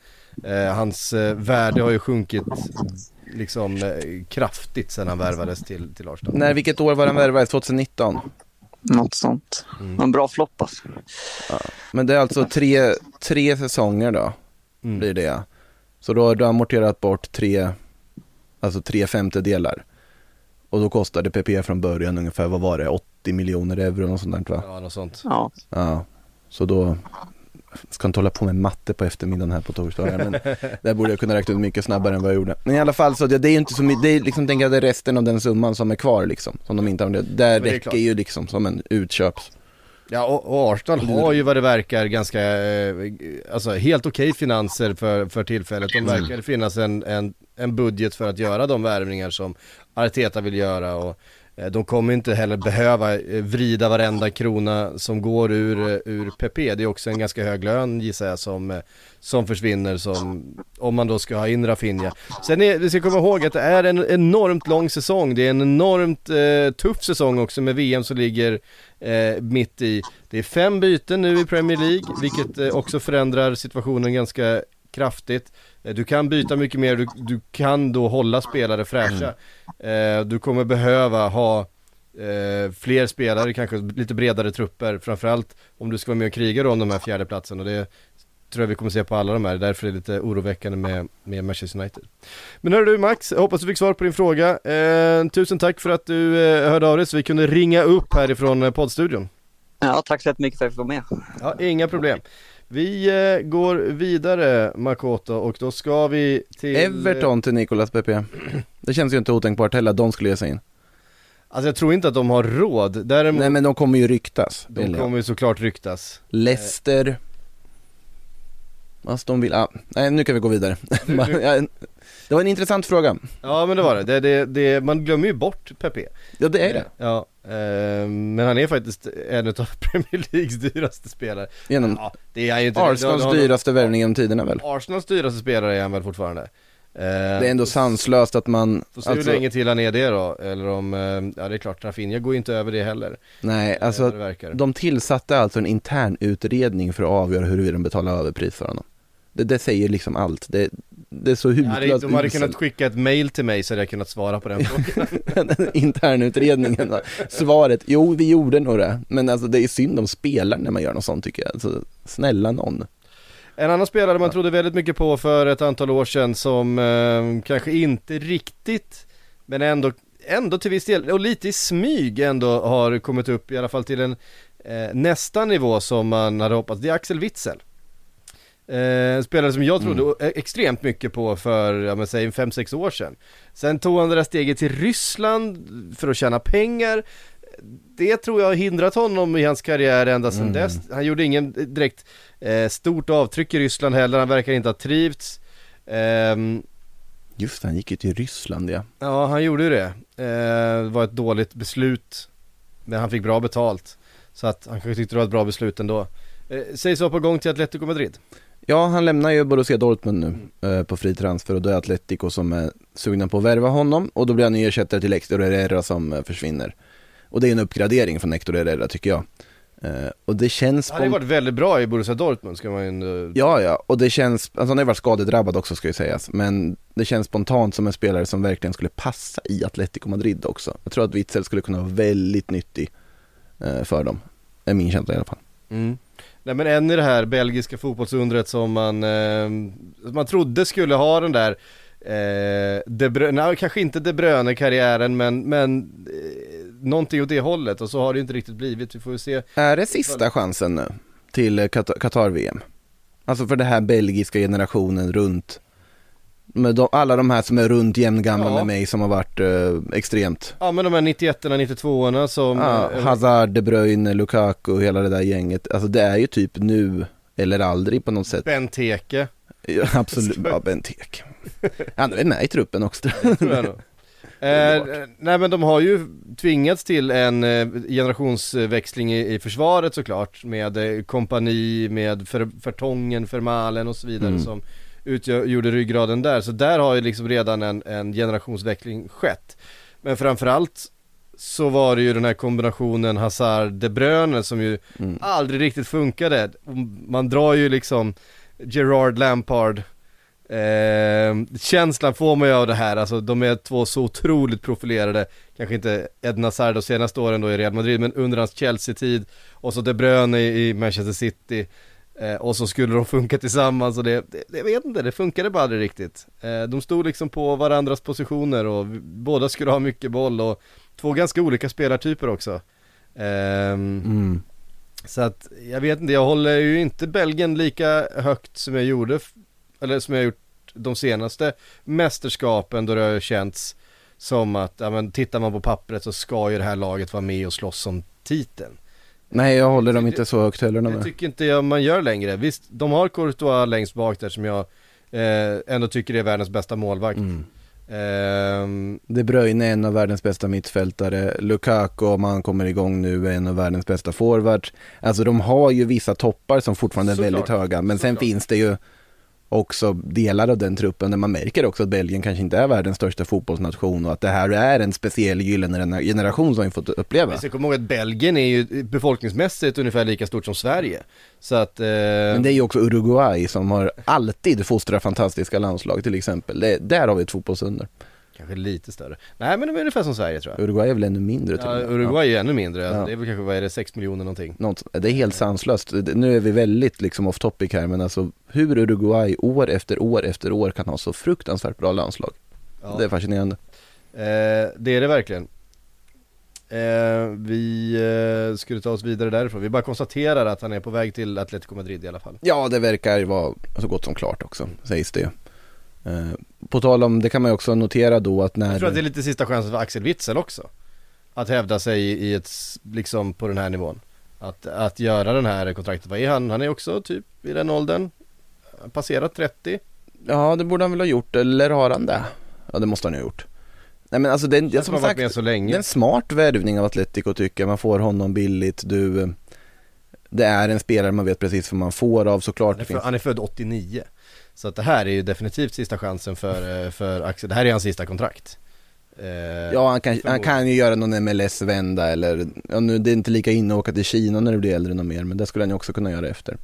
[SPEAKER 2] Eh, hans eh, värde har ju sjunkit liksom eh, kraftigt sen han värvades till, till Arsenal.
[SPEAKER 3] När, vilket år var han värvad? 2019?
[SPEAKER 4] Något sånt.
[SPEAKER 2] Mm.
[SPEAKER 4] En bra flopp alltså.
[SPEAKER 3] Men det är alltså tre, tre säsonger då,
[SPEAKER 2] Mm.
[SPEAKER 3] blir det. Så då har du amorterat bort tre, alltså tre femtedelar. Och då kostade PP från början ungefär, vad var det, 80 miljoner euro och sånt där va?
[SPEAKER 2] Ja, något sånt.
[SPEAKER 4] Ja.
[SPEAKER 3] Ja, så då ska inte hålla på med matte på eftermiddagen här på torsdagar men där borde jag kunna räkna ut mycket snabbare än vad jag gjorde. Men i alla fall så det, det är ju inte så mycket, det är liksom är resten av den summan som är kvar liksom, som de inte har, där räcker
[SPEAKER 2] klart.
[SPEAKER 3] ju liksom som en utköps.
[SPEAKER 2] Ja och, Arsenal har ju vad det verkar ganska, eh, alltså helt okej finanser för, för tillfället. De verkar finnas en, en, en budget för att göra de värvningar som Arteta vill göra och Eh, de kommer inte heller behöva eh, vrida varenda krona som går ur, eh, ur PP. Det är också en ganska hög lön gissar jag som, som försvinner som, om man då ska ha in Rafinha. Sen är, vi ska komma ihåg att det är en enormt lång säsong. Det är en enormt eh, tuff säsong också med VM som ligger eh, mitt i. Det är fem byten nu i Premier League, vilket eh, också förändrar situationen ganska kraftigt. Eh, Du kan byta mycket mer, du, du kan då hålla spelare fräscha. Eh, du kommer behöva ha eh, fler spelare, kanske lite bredare trupper, framförallt om du ska vara med och kriga då om de här fjärdeplatsen och det tror jag vi kommer se på alla de här, därför är det lite oroväckande med, med Manchester United. Men hör du Max, jag hoppas du fick svar på din fråga. Eh, tusen tack för att du eh, hörde av dig så vi kunde ringa upp härifrån eh, poddstudion.
[SPEAKER 4] ja, tack så jättemycket för att jag fick vara med.
[SPEAKER 2] Ja, inga problem. Vi eh, går vidare Makoto och då ska vi till...
[SPEAKER 3] Everton till Nicolas Pepe. Det känns ju inte otänkbart heller att de skulle ge sig in.
[SPEAKER 2] Alltså jag tror inte att de har råd, däremot
[SPEAKER 3] Nej men de kommer ju ryktas.
[SPEAKER 2] de
[SPEAKER 3] jag.
[SPEAKER 2] kommer ju såklart ryktas.
[SPEAKER 3] Leicester. Aston Villa, ah, nej nu kan vi gå vidare. <laughs> Det var en intressant fråga.
[SPEAKER 2] Ja men det var det, det, det, det man glömmer ju bort Pepe.
[SPEAKER 3] Ja det är det.
[SPEAKER 2] Ja, men han är faktiskt en av <laughs> Premier Leagues dyraste spelare.
[SPEAKER 3] Genom
[SPEAKER 2] Ja, det är ju inte
[SPEAKER 3] Arsenals
[SPEAKER 2] det- det-
[SPEAKER 3] dyraste värvning genom tiderna väl.
[SPEAKER 2] Arsenals dyraste spelare är han väl fortfarande. Eh,
[SPEAKER 3] Det är ändå sanslöst att man,
[SPEAKER 2] Får se
[SPEAKER 3] alltså,
[SPEAKER 2] hur länge till han är det då, eller om, eh, ja det är klart, Rafinha går ju inte över det heller.
[SPEAKER 3] nej
[SPEAKER 2] eh,
[SPEAKER 3] alltså de tillsatte alltså en intern utredning för att avgöra huruvida de betalar överpris för honom. Det, det säger liksom allt, det, det är så
[SPEAKER 2] Ja,
[SPEAKER 3] hutlöst
[SPEAKER 2] de hade
[SPEAKER 3] uselt.
[SPEAKER 2] kunnat skicka ett mail till mig så hade jag kunnat svara på den <laughs> frågan.
[SPEAKER 3] internutredningen. va? Svaret, jo vi gjorde nog det, men alltså det är synd om spelaren när man gör något sånt tycker jag. Alltså, snälla någon.
[SPEAKER 2] En annan spelare man trodde väldigt mycket på för ett antal år sedan som eh, kanske inte riktigt, men ändå, ändå till viss del, och lite i smyg ändå har kommit upp i alla fall till en eh, nästa nivå som man hade hoppats, det är Axel Witzel. Eh, spelare som jag trodde e- extremt mycket på för, ja men säg 5-6 år sedan. Sen tog han det där steget till Ryssland för att tjäna pengar. Det tror jag har hindrat honom i hans karriär ända sedan dess. Han gjorde ingen direkt eh, stort avtryck i Ryssland heller, han verkar inte ha trivts. Ehm,
[SPEAKER 3] Just han gick ju till Ryssland ja.
[SPEAKER 2] ja, han gjorde ju det. Eh, det var ett dåligt beslut, men han fick bra betalt. Så att han kanske tyckte det var ett bra beslut ändå. Eh, sägs vara på gång till Atletico Madrid.
[SPEAKER 3] Ja, han lämnar ju Borussia Dortmund nu eh, på fri transfer och då är Atletico som är sugna på att värva honom och då blir han ny ersättare till Hector Herrera som eh, försvinner. Och det är en uppgradering från Hector Herrera tycker jag. Eh, och det känns...
[SPEAKER 2] Han har ju varit väldigt bra i Borussia Dortmund ska man ju ändå...
[SPEAKER 3] Ja, ja, och det känns, alltså han har ju varit skadedrabbad också ska ju sägas, men det känns spontant som en spelare som verkligen skulle passa i Atletico Madrid också. Jag tror att Witzel skulle kunna vara väldigt nyttig för dem. Är min känsla i alla fall.
[SPEAKER 2] Mm. Nej men en i det här belgiska fotbollsundret som man, eh, man trodde skulle ha den där eh, De Bruyne, nej, kanske inte De Bruyne-karriären men, men eh, någonting åt det hållet och så har det ju inte riktigt blivit, vi får ju se.
[SPEAKER 3] Är det sista chansen nu till Qatar-VM? Alltså för den här belgiska generationen runt, med de, alla de här som är runt jämngamla
[SPEAKER 2] Ja.
[SPEAKER 3] med mig som har varit eh, extremt,
[SPEAKER 2] Ja men de här 91 92orna som...
[SPEAKER 3] ja,
[SPEAKER 2] eh,
[SPEAKER 3] Hazard, De Bruyne, Lukaku, hela det där gänget, alltså det är ju typ nu eller aldrig på något sätt.
[SPEAKER 2] Benteke,
[SPEAKER 3] Ja, absolut, ja Bentek. Han är med i truppen också.
[SPEAKER 2] tror jag nog. Eh, nej men de har ju tvingats till en eh, generationsväxling i, i försvaret såklart med eh, kompani, med för, Fertongen, Fermalen och så vidare
[SPEAKER 3] Mm.
[SPEAKER 2] som utgjorde ryggraden där. Så där har ju liksom redan en, en generationsväxling skett. Men framförallt så var det ju den här kombinationen Hazard-De Bruyne som ju
[SPEAKER 3] Mm.
[SPEAKER 2] aldrig riktigt funkade. Man drar ju liksom Gerard Lampard eh, känslan får man ju av det här, alltså de är två så otroligt profilerade, kanske inte Eden Hazard de senaste åren då i Real Madrid, men under hans Chelsea-tid och så De Bruyne i, i Manchester City eh, och så skulle de <laughs> funka tillsammans och det, det, jag vet inte, det funkade bara aldrig riktigt. Eh, de stod liksom på varandras positioner och vi- båda skulle ha mycket boll och två ganska olika spelartyper också. Ehm,
[SPEAKER 3] Mm.
[SPEAKER 2] så att jag vet inte, jag håller ju inte Belgien lika högt som jag gjorde, eller som jag gjort de senaste mästerskapen då det har känts som att, ja men tittar man på pappret så ska ju det här laget vara med och slåss om titeln.
[SPEAKER 3] Nej, jag håller dem inte så högt heller.
[SPEAKER 2] Det tycker inte jag man gör längre. Visst, de har Courtois längst bak där som jag eh, ändå tycker är världens bästa målvakt.
[SPEAKER 3] Mm.
[SPEAKER 2] Ehm,
[SPEAKER 3] De Bruyne är en av världens bästa mittfältare, Lukaku om han kommer igång nu är en av världens bästa forwards. Alltså de har ju vissa toppar som fortfarande är väldigt höga, men sen
[SPEAKER 2] Såklart.
[SPEAKER 3] finns det ju också delar av den truppen där man märker också att Belgien kanske inte är världens största fotbollsnation och att det här är en speciell gyllene generation som vi fått uppleva.
[SPEAKER 2] vi ska komma ihåg att Belgien är ju befolkningsmässigt ungefär lika stort som Sverige. Så att... Eh,
[SPEAKER 3] Men det är ju också Uruguay som har alltid fostrat fantastiska landslag till exempel. Det, där har vi ett fotbollsunder.
[SPEAKER 2] Kanske lite större. Nej men de är ungefär som Sverige tror jag.
[SPEAKER 3] Uruguay är väl ännu mindre till
[SPEAKER 2] Ja. Uruguay är ännu mindre,
[SPEAKER 3] Ja.
[SPEAKER 2] det är väl kanske, vad är det, 6 miljoner någonting?
[SPEAKER 3] Något, det är helt sanslöst. Det- Nu är vi väldigt liksom off topic här men alltså hur Uruguay år efter år efter år kan ha så fruktansvärt bra landslag.
[SPEAKER 2] Ja.
[SPEAKER 3] Det är fascinerande.
[SPEAKER 2] Eh, det är det verkligen. Eh, vi eh, skulle ta oss vidare därifrån. Vi bara konstaterar att han är på väg till Atletico Madrid i alla fall.
[SPEAKER 3] Ja, det verkar vara så gott som klart också, sägs det. Eh, På tal om, det kan man ju också notera då att när...
[SPEAKER 2] Jag tror att det är lite sista chansen för Axel Witsel också. Att hävda sig i, ett, liksom på den här nivån. Att, att göra den här kontraktet, vad är han? Han är också typ i den åldern. Passerat 30.
[SPEAKER 3] Ja, det borde han väl ha gjort, eller har han det? Ja, det måste han ha gjort. Nej men alltså den,
[SPEAKER 2] Känns
[SPEAKER 3] som sagt,
[SPEAKER 2] med så
[SPEAKER 3] det är
[SPEAKER 2] länge.
[SPEAKER 3] en smart värvning av Atletico tycker jag. Man får honom billigt, du... eh, Det är en spelare man vet precis vad man får av såklart.
[SPEAKER 2] Han är,
[SPEAKER 3] Det finns
[SPEAKER 2] fö- han är född 89. Så att det här är ju definitivt sista chansen för, eh, för Axel. Det här är hans sista kontrakt. Eh,
[SPEAKER 3] Ja, han kan, han kan ju göra någon MLS-vända eller, ja, nu, det är inte lika inne att åka till Kina när du blir äldre något mer, men det skulle han ju också kunna göra efter.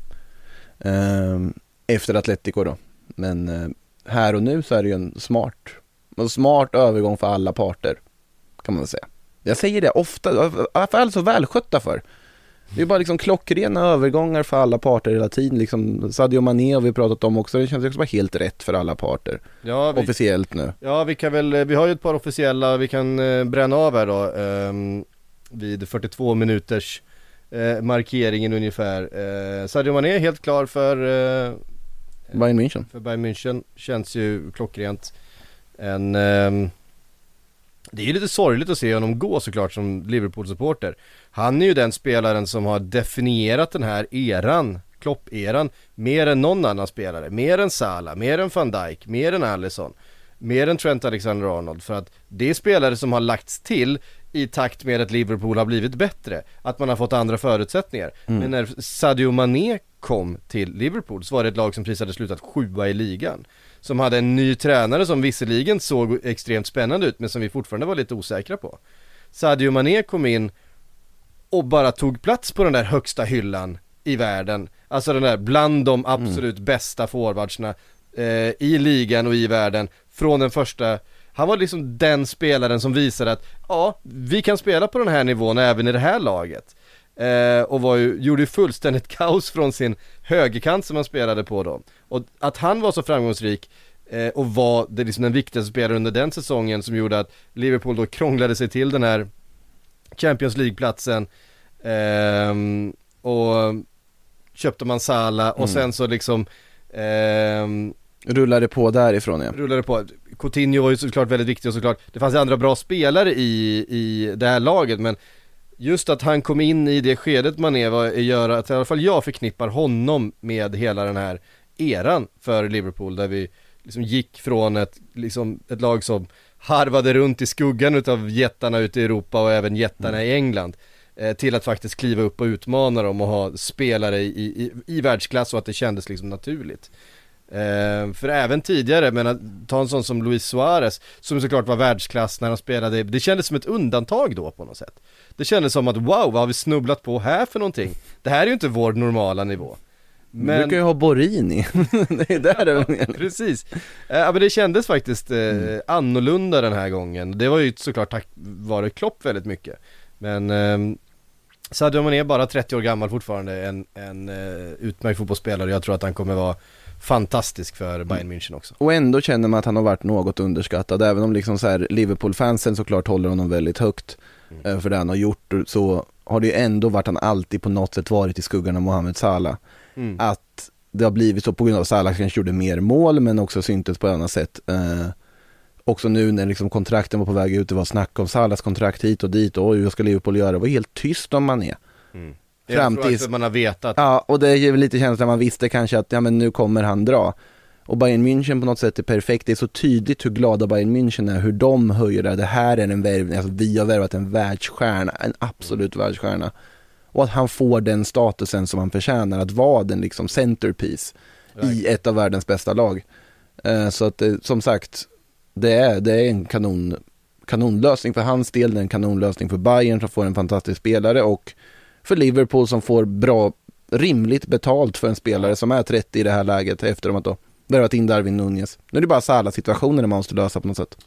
[SPEAKER 3] Ehm, efter Atletico då. Men eh, här och nu så är det ju en smart, en smart övergång för alla parter, kan man väl säga. Jag säger det ofta, varför är alla så välskötta för? Det är bara liksom klockrena övergångar för alla parter hela tiden. Liksom Sadio Mané har vi pratat om också, det känns också bara helt rätt för alla parter.
[SPEAKER 2] ja, vi,
[SPEAKER 3] Officiellt nu.
[SPEAKER 2] Ja, vi kan väl, vi har ju ett par officiella, vi kan eh, bränna av här då ehm, vid 42 minuters eh, markeringen ungefär. Eh, Sadio Mané är helt klar för, eh,
[SPEAKER 3] Bayern München.
[SPEAKER 2] för Bayern München, känns ju klockrent. En, ehm, det är ju lite sorgligt att se honom gå såklart som Liverpool-supporter. Han är ju den spelaren som har definierat den här eran, Klopp-eran, mer än någon annan spelare. Mer än Salah, mer än van Dijk, mer än Alisson, mer än Trent Alexander-Arnold. För att det är spelare som har lagts till i takt med att Liverpool har blivit bättre. Att man har fått andra förutsättningar. Men när Sadio Mané kom till Liverpool så var det ett lag som precis hade slutat sjua i ligan. Som hade en ny tränare som visserligen såg extremt spännande ut men som vi fortfarande var lite osäkra på. Sadio Mané kom in och bara tog plats på den där högsta hyllan i världen. Alltså den där bland de absolut bästa forwardsna eh, i ligan och i världen från den första han var liksom den spelaren som visade att ja, vi kan spela på den här nivån även i det här laget. Eh, och var ju, gjorde ju fullständigt <laughs> kaos från sin högerkant som han spelade på då. Och att han var så framgångsrik eh, och var det liksom den viktigaste spelaren under den säsongen som gjorde att Liverpool då krånglade sig till den här Champions League-platsen ehm, och köpte man Salah och
[SPEAKER 3] Mm.
[SPEAKER 2] sen så liksom ehm,
[SPEAKER 3] Rullade på därifrån ja.
[SPEAKER 2] rullade på. Coutinho var ju såklart väldigt viktig och såklart, det fanns ju andra bra spelare i, i det här laget men just att han kom in i det skedet man är var, gör att i alla fall jag förknippar honom med hela den här eran för Liverpool där vi liksom gick från ett, liksom ett lag som harvade runt i skuggan utav jättarna ute i Europa och även jättarna i England eh, till att faktiskt kliva upp och utmana dem och ha spelare i, i, i världsklass och att det kändes liksom naturligt. Eh, för även tidigare, men att ta en sån som Luis Suarez, som såklart var världsklass när han spelade, det kändes som ett undantag då på något sätt. Det kändes som att wow, vad har vi snubblat på här för någonting? Det här är ju inte vår normala nivå.
[SPEAKER 3] Men... Du brukar ju ha Borini, <laughs> det är där det är. <laughs>
[SPEAKER 2] Precis, eh, ja men det kändes faktiskt eh, mm. annorlunda den här gången. Det var ju såklart tack vare Klopp väldigt mycket. Men eh, Sadio Mané är bara 30 år gammal fortfarande, en, en uh, utmärkt fotbollsspelare. Jag tror att han kommer vara fantastisk för Bayern München också.
[SPEAKER 3] Och ändå känner man att han har varit något underskattad, även om liksom så här Liverpool-fansen såklart håller honom väldigt högt mm. För det han har gjort, så har det ju ändå varit han alltid på något sätt varit i skuggan av Mohamed Salah. Mm. Att det har blivit så på grund av att Salah kanske gjorde mer mål, men också syntes på ett annat sätt. Eh, också nu när liksom kontrakten var på väg ut, det var snack om Salahs kontrakt hit och dit, och oj vad ska Liverpool göra? Det var helt tyst om Mané. Mm.
[SPEAKER 2] Fram tills... man har vetat.
[SPEAKER 3] Ja, och det ger lite känslan, man visste kanske att, ja men nu kommer han dra. Och Bayern München på något sätt är perfekt, det är så tydligt hur glada Bayern München är, hur de höjer det. Det här är en värvning, alltså vi har värvat en världsstjärna, en absolut mm. världsstjärna. Och att han får den statusen som han förtjänar, att vara den liksom centerpiece right. i ett av världens bästa lag. Uh, så att det, som sagt, det är, det är en kanon, kanonlösning för hans del, det är en kanonlösning för Bayern som får en fantastisk spelare och för Liverpool som får bra, rimligt betalt för en spelare som är 30 i det här läget efter att ha värvat in Darwin Nunez. Nu är det bara Salah-situationen man måste lösa på något sätt.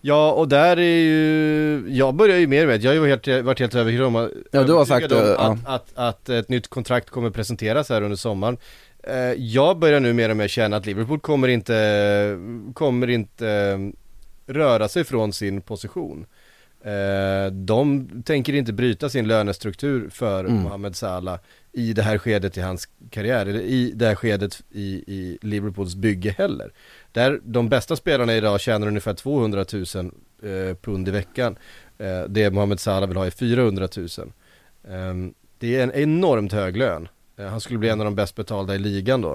[SPEAKER 2] Ja, och där är ju, jag börjar ju mer med, jag har ju helt, varit helt övertygad om,
[SPEAKER 3] ja, du har sagt,
[SPEAKER 2] om
[SPEAKER 3] ja.
[SPEAKER 2] att, att, att, ett nytt kontrakt kommer presenteras här under sommaren. Eh, jag börjar nu mer och mer känna att Liverpool kommer inte, kommer inte eh, röra sig från sin position. Eh, de tänker inte bryta sin lönestruktur för mm. Mohamed Salah i det här skedet i hans karriär, eller i det här skedet i, i Liverpools bygge heller. Där de bästa spelarna idag tjänar ungefär 200 000 eh, pund i veckan. Eh, det Mohamed Salah vill ha är 400 000. Eh, det är en enormt hög lön. Eh, han skulle bli en av de bäst betalda i ligan då.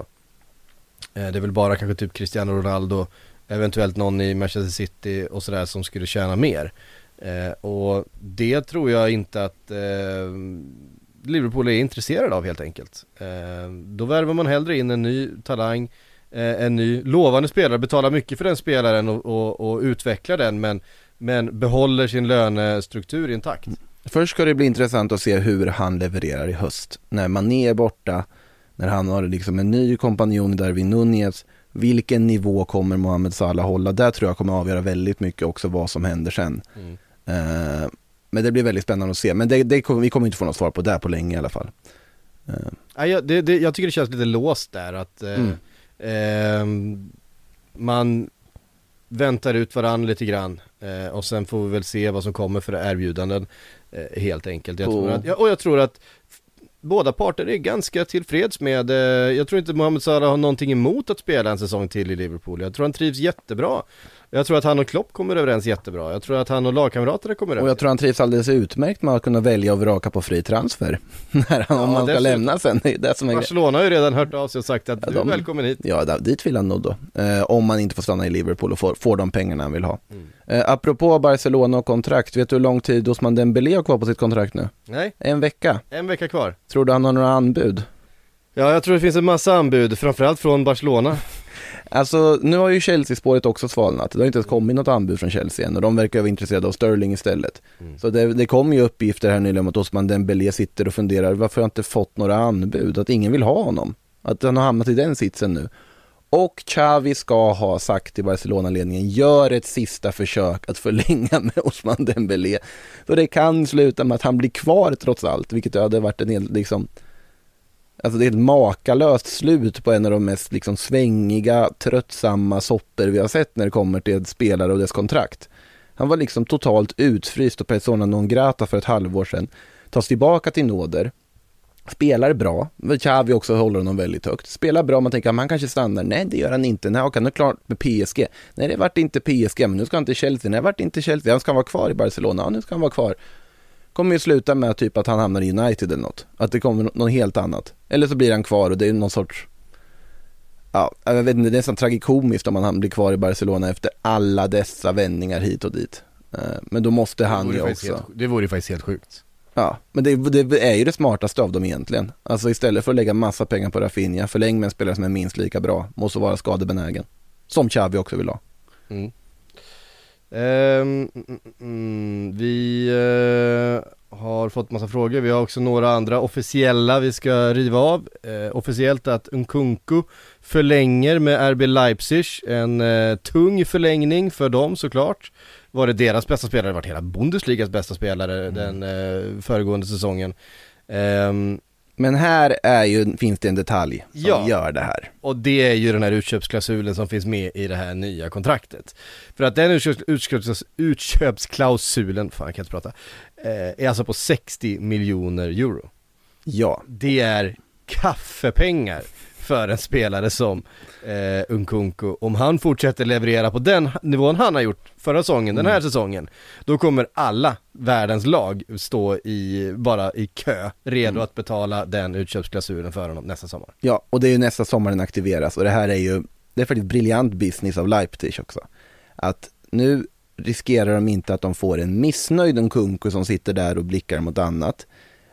[SPEAKER 2] Eh, det är väl bara kanske typ Cristiano Ronaldo, eventuellt någon i Manchester City och sådär som skulle tjäna mer. Eh, och det tror jag inte att eh, Liverpool är intresserad av helt enkelt. Eh, då värvar man hellre in en ny talang, eh, en ny lovande spelare, betalar mycket för den spelaren och, och, och utvecklar den men, men behåller sin lönestruktur intakt.
[SPEAKER 3] Först ska det bli intressant att se hur han levererar i höst. När Mané är borta, när han har liksom en ny kompanjon i Darwin Nunez, vilken nivå kommer Mohamed Salah hålla? Där tror jag kommer avgöra väldigt mycket också vad som händer sen. Mm. Uh, men det blir väldigt spännande att se. Men det, det, vi kommer inte få något svar på det på länge i alla fall.
[SPEAKER 2] Uh. Ja, jag, det, det, jag tycker det känns lite låst där att uh, mm. man väntar ut varandra lite grann och sen får vi väl se vad som kommer för erbjudanden helt enkelt. Jag tror att, och jag tror att båda parter är ganska tillfreds med, eh, jag tror inte Mohamed Salah har någonting emot att spela en säsong till i Liverpool. Jag tror han trivs jättebra. Jag tror att han och Klopp kommer överens jättebra. Jag tror att han och lagkamraterna kommer överens.
[SPEAKER 3] Och jag tror han trivs alldeles utmärkt med att kunna välja och vraka på fri transfer. <laughs> När han, ja, om han ska lämna sen. Det är det som är
[SPEAKER 2] Barcelona har ju redan hört av sig och sagt att ja, du är välkommen hit.
[SPEAKER 3] Ja, dit vill han nog då. Eh, om man inte får stanna i Liverpool och får, får de pengarna han vill ha. Mm. Eh, apropå Barcelona och kontrakt, vet du hur lång tid Osman Dembélé har kvar på sitt kontrakt nu?
[SPEAKER 2] Nej.
[SPEAKER 3] En vecka.
[SPEAKER 2] En vecka kvar.
[SPEAKER 3] Tror du han har några anbud?
[SPEAKER 2] Ja, jag tror det finns en massa anbud, framförallt från Barcelona. <laughs>
[SPEAKER 3] Alltså, nu har ju Chelsea-spåret också svalnat. Det har inte ens kommit något anbud från Chelsea än och de verkar vara intresserade av Sterling istället. Mm. Så det, det kom ju uppgifter här nyligen om att Osman Dembélé sitter och funderar, varför har jag inte fått några anbud? Att ingen vill ha honom. Att han har hamnat i den sitsen nu. Och Xavi ska ha sagt till Barcelona-ledningen, gör ett sista försök att förlänga med <laughs> Osman Dembélé. Så det kan sluta med att han blir kvar trots allt, vilket hade varit en liksom, Alltså det är ett makalöst slut på en av de mest liksom svängiga, tröttsamma sopper vi har sett när det kommer till spelare och dess kontrakt. Han var liksom totalt utfryst och persona non grata för ett halvår sedan. Tas tillbaka till nåder. Spelar bra. Xavi också håller honom väldigt högt. Spelar bra, man tänker att han kanske stannar. Nej, det gör han inte. Nej, okej, nu är klart med PSG. Nej, det vart inte PSG, men nu ska han till Chelsea. Nej, det vart inte Chelsea. Han ska vara kvar i Barcelona. Ja, nu ska han vara kvar kommer ju sluta med typ att han hamnar i United eller något. Att det kommer något helt annat. Eller så blir han kvar och det är någon sorts Ja, jag vet inte, det är nästan tragikomiskt om han blir kvar i Barcelona efter alla dessa vändningar hit och dit. Eh, men då måste han ju också...
[SPEAKER 2] Helt, det vore ju faktiskt helt sjukt.
[SPEAKER 3] Ja, men det, det är ju det smartaste av dem egentligen. Alltså istället för att lägga massa pengar på Rafinha, förläng med en spelare som är minst lika bra, måste vara skadebenägen. Som Xavi också vill ha.
[SPEAKER 2] Mm. Ehm, mm, mm, vi eh, har fått massa frågor, vi har också några andra officiella vi ska riva av. Eh, officiellt att Nkunku förlänger med RB Leipzig, en eh, tung förlängning för dem såklart. Var det deras bästa spelare, det var hela Bundesligas bästa spelare den eh, föregående säsongen. Ehm,
[SPEAKER 3] Men här är ju, finns det en detalj som
[SPEAKER 2] Ja.
[SPEAKER 3] gör det här.
[SPEAKER 2] Och det är ju den här utköpsklausulen som finns med i det här nya kontraktet. För att den utköps, utköps, utköpsklausulen, fan jag kan inte prata, eh, är alltså på 60 miljoner euro.
[SPEAKER 3] Ja,
[SPEAKER 2] Det är kaffepengar för en spelare som eh, Nkunku. Om han fortsätter leverera på den nivån han har gjort förra säsongen, den här säsongen, då kommer alla världens lag stå i, bara i kö, redo att betala den utköpsklausulen för honom nästa sommar.
[SPEAKER 3] ja, och det är ju nästa sommar den aktiveras och det här är ju, det är faktiskt briljant business av Leipzig också. Att nu riskerar de inte att de får en missnöjd Nkunku som sitter där och blickar mot annat.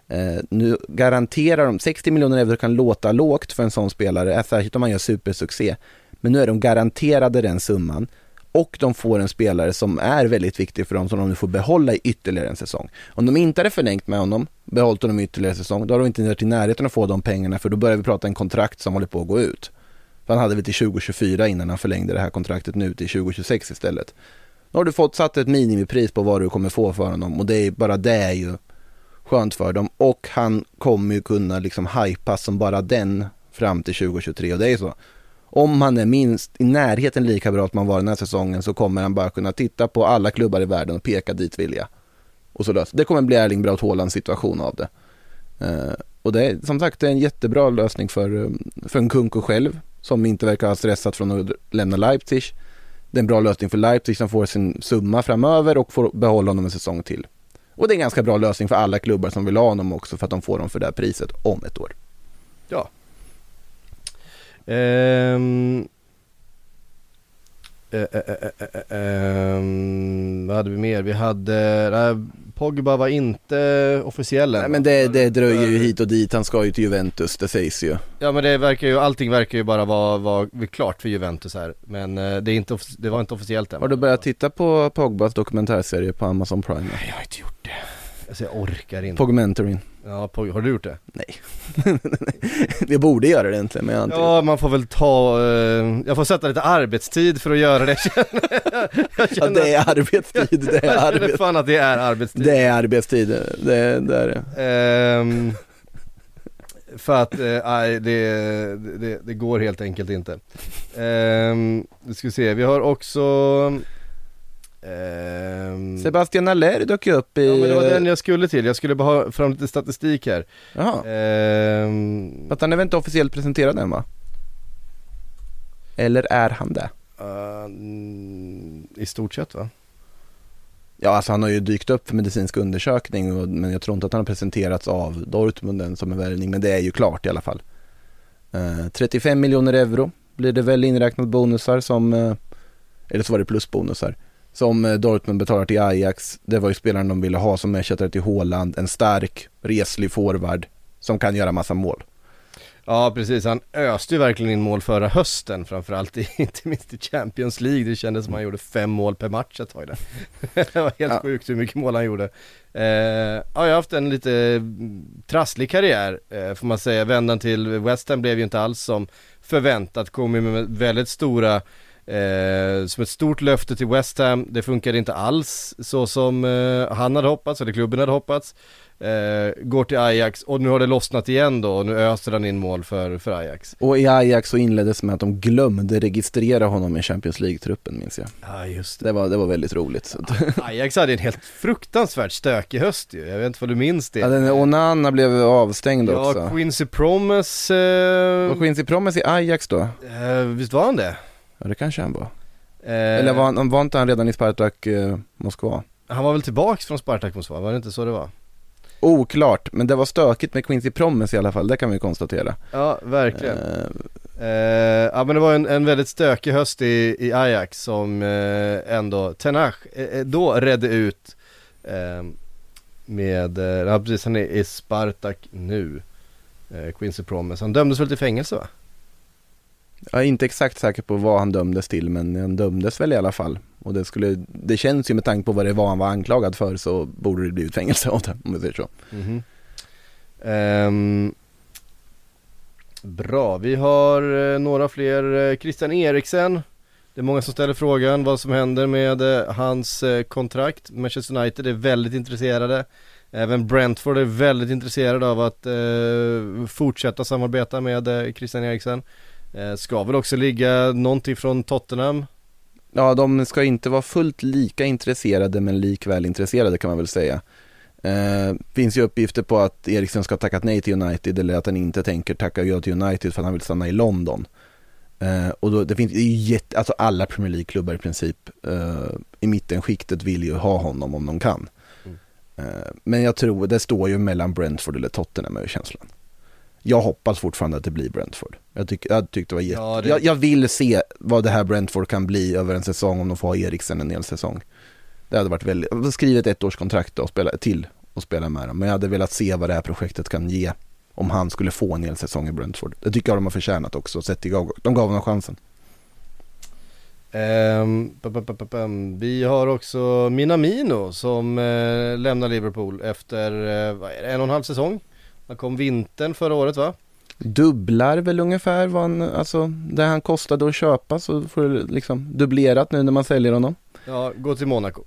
[SPEAKER 3] Eh, nu garanterar de, 60 miljoner euro kan låta lågt för en sån spelare, särskilt om man gör supersuccé. Men nu är de garanterade den summan och de får en spelare som är väldigt viktig för dem som de nu får behålla i ytterligare en säsong. Om de inte hade förlängt med honom, behållit honom i ytterligare en säsong, då har de inte varit i närheten att få de pengarna för då börjar vi prata en kontrakt som håller på att gå ut. För han hade vi till 2024 innan han förlängde det här kontraktet nu till 2026 istället. Nu har du fått satt ett minimipris på vad du kommer få för honom och det är bara det är ju skönt för dem och han kommer ju kunna liksom hypas som bara den fram till 2023 och det är ju så. Om han är minst i närheten lika bra som han var den här säsongen så kommer han bara kunna titta på alla klubbar i världen och peka dit vill jag. Och så lös. Det kommer bli Erling Braut Haalands situation av det. Uh, och det är som sagt det är en jättebra lösning för, eh, för en Kunko själv som inte verkar ha stressat från att lämna Leipzig. Det är en bra lösning för Leipzig som får sin summa framöver och får behålla honom en säsong till. Och det är en ganska bra lösning för alla klubbar som vill ha honom också för att de får dem för det här priset om ett år.
[SPEAKER 2] Ja. Um, Eh, eh, eh, eh, eh, vad hade vi mer? Vi hade, Pogba var inte officiell än,
[SPEAKER 3] Nej, men det, det dröjer ju hit och dit, han ska ju till Juventus, det sägs ju.
[SPEAKER 2] Ja men det verkar ju, allting verkar ju bara vara, vara klart för Juventus här Men eh, det, är inte, det var inte officiellt än
[SPEAKER 3] Har du börjat titta på Pogbas dokumentärserie på Amazon Prime?
[SPEAKER 2] Nej jag har inte gjort det Alltså jag orkar inte
[SPEAKER 3] Pogmentorin.
[SPEAKER 2] Ja, Pog, har du gjort det?
[SPEAKER 3] Nej. <laughs> Jag borde göra det egentligen men jag har inte
[SPEAKER 2] Ja man får väl ta, eh, jag får sätta lite arbetstid för att göra det <laughs> känner jag. jag
[SPEAKER 3] det. Ja, det är arbetstid, det är,
[SPEAKER 2] Jag känner
[SPEAKER 3] arbet...
[SPEAKER 2] fan att det är arbetstid
[SPEAKER 3] det är arbetstid, det, det är det.
[SPEAKER 2] Ehm, för att, eh, nej det, det, det går helt enkelt inte. Um, nu ska vi se, vi har också ehm,
[SPEAKER 3] Sebastian Aller dök ju upp i...
[SPEAKER 2] Ja men det var den jag skulle till, jag skulle bara ha fram lite statistik här.
[SPEAKER 3] Jaha, för att han är väl inte officiellt presenterad än va? Eller är han det?
[SPEAKER 2] mm, I stort sett va?
[SPEAKER 3] Ja, alltså han har ju dykt upp för medicinsk undersökning, och, men jag tror inte att han har presenterats av Dortmund än som en värvning, men det är ju klart i alla fall. Eh, 35 miljoner euro blir det väl inräknat bonusar som, eh, eller så var det plusbonusar, som eh, Dortmund betalar till Ajax. Det var ju spelaren de ville ha som ersättare till Haaland, en stark, reslig forward som kan göra massa mål.
[SPEAKER 2] Ja precis, han öste ju verkligen in mål förra hösten framförallt i, <laughs> inte minst i Champions League. Det kändes som han gjorde fem mål per match ett tag där. <laughs> det var helt
[SPEAKER 3] Ja.
[SPEAKER 2] sjukt hur mycket mål han gjorde. Eh, ja, jag har haft en lite mm, trasslig karriär eh, får man säga. Vändan till West Ham blev ju inte alls som förväntat. Kom ju med väldigt stora Eh, som ett stort löfte till West Ham, det funkade inte alls så som eh, han hade hoppats, eller klubben hade hoppats. Eh, går till Ajax och nu har det lossnat igen då och nu öser han in mål för, för Ajax.
[SPEAKER 3] Och i Ajax så inleddes med att de glömde registrera honom i Champions League-truppen minns jag.
[SPEAKER 2] Ja just
[SPEAKER 3] Det var, det var väldigt roligt. Att,
[SPEAKER 2] Ajax hade en helt fruktansvärt stökig höst ju, jag vet inte vad du minns det?
[SPEAKER 3] ja, den, Onana blev avstängd
[SPEAKER 2] Ja,
[SPEAKER 3] också.
[SPEAKER 2] Quincy Promes, eh,
[SPEAKER 3] Och Quincy Promes i Ajax då?
[SPEAKER 2] eh, visst var han det?
[SPEAKER 3] Ja det kanske han var.
[SPEAKER 2] Eh,
[SPEAKER 3] Eller var, han, var inte han redan i Spartak eh, Moskva?
[SPEAKER 2] Han var väl tillbaks från Spartak Moskva, var det inte så det var?
[SPEAKER 3] Oklart, men det var stökigt med Quincy Promes i alla fall, det kan vi konstatera.
[SPEAKER 2] Ja, verkligen.
[SPEAKER 3] Eh,
[SPEAKER 2] Eh, ja men det var en, en väldigt stökig höst i, i Ajax som eh, ändå Tenach eh, då redde ut. Med, ja precis han är i Spartak nu. Quincy Promise. Han dömdes väl till fängelse va?
[SPEAKER 3] Jag är inte exakt säker på vad han dömdes till men han dömdes väl i alla fall. Och det skulle, det känns ju med tanke på vad det var han var anklagad för så borde det blivit fängelse av det om vi säger så.
[SPEAKER 2] Mm -hmm. um, bra, vi har eh, några fler. Eh, Christian Eriksen. Det är många som ställer frågan vad som händer med eh, hans kontrakt. Manchester United är väldigt intresserade. Även Brentford är väldigt intresserade av att eh, fortsätta samarbeta med eh, Christian Eriksen. Eh, ska väl också ligga någonting från Tottenham.
[SPEAKER 3] Ja, de ska inte vara fullt lika intresserade men likväl intresserade kan man väl säga. Eh, finns ju uppgifter på att Eriksen ska ha tackat nej till United eller att han inte tänker tacka ja till United för att han vill stanna i London. Eh, och då, det finns det är ju jätte, alltså alla Premier League-klubbar i princip eh, i mittenskiktet vill ju ha honom om de kan. Eh, men jag tror, det står ju mellan Brentford eller Tottenham är känslan. Jag hoppas fortfarande att det blir Brentford. Jag, tyck, jag tyckte det var jätte...
[SPEAKER 2] Ja, det-
[SPEAKER 3] Jag, jag vill se vad det här Brentford kan bli över en säsong om de får ha Eriksen en hel säsong. Det hade varit väldigt, skrivit ett årskontrakt och spela, till och spela med dem. Men jag hade velat se vad det här projektet kan ge om han skulle få en hel säsong i Brentford. Det tycker jag de har förtjänat också, sett till, de gav honom chansen.
[SPEAKER 2] Pam. vi har också Minamino som eh, lämnar Liverpool efter det, en och en halv säsong. Han kom vintern förra året va?
[SPEAKER 3] Dubblar väl ungefär vad han, alltså det han kostade att köpa så får det liksom dubblerat nu när man säljer honom.
[SPEAKER 2] Ja, gå till Monaco.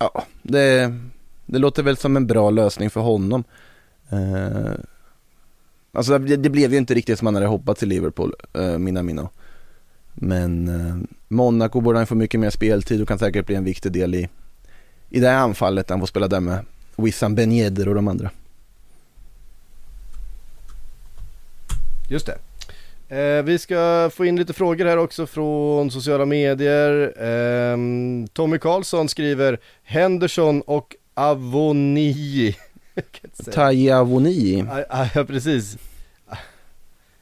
[SPEAKER 3] Ja, det, det låter väl som en bra lösning för honom. Eh, alltså det, det blev ju inte riktigt som han hade hoppats i Liverpool, eh, Minamino. Men eh, Monaco borde han få mycket mer speltid och kan säkert bli en viktig del i, i det här anfallet. Han får spela där med Wissam Ben Yedder och de andra.
[SPEAKER 2] Just det. Eh, vi ska få in lite frågor här också från sociala medier. Ehm, Tommy Karlsson skriver Henderson och Avoni. <laughs>
[SPEAKER 3] Taji Avoni.
[SPEAKER 2] Ja, ja, Ja, precis.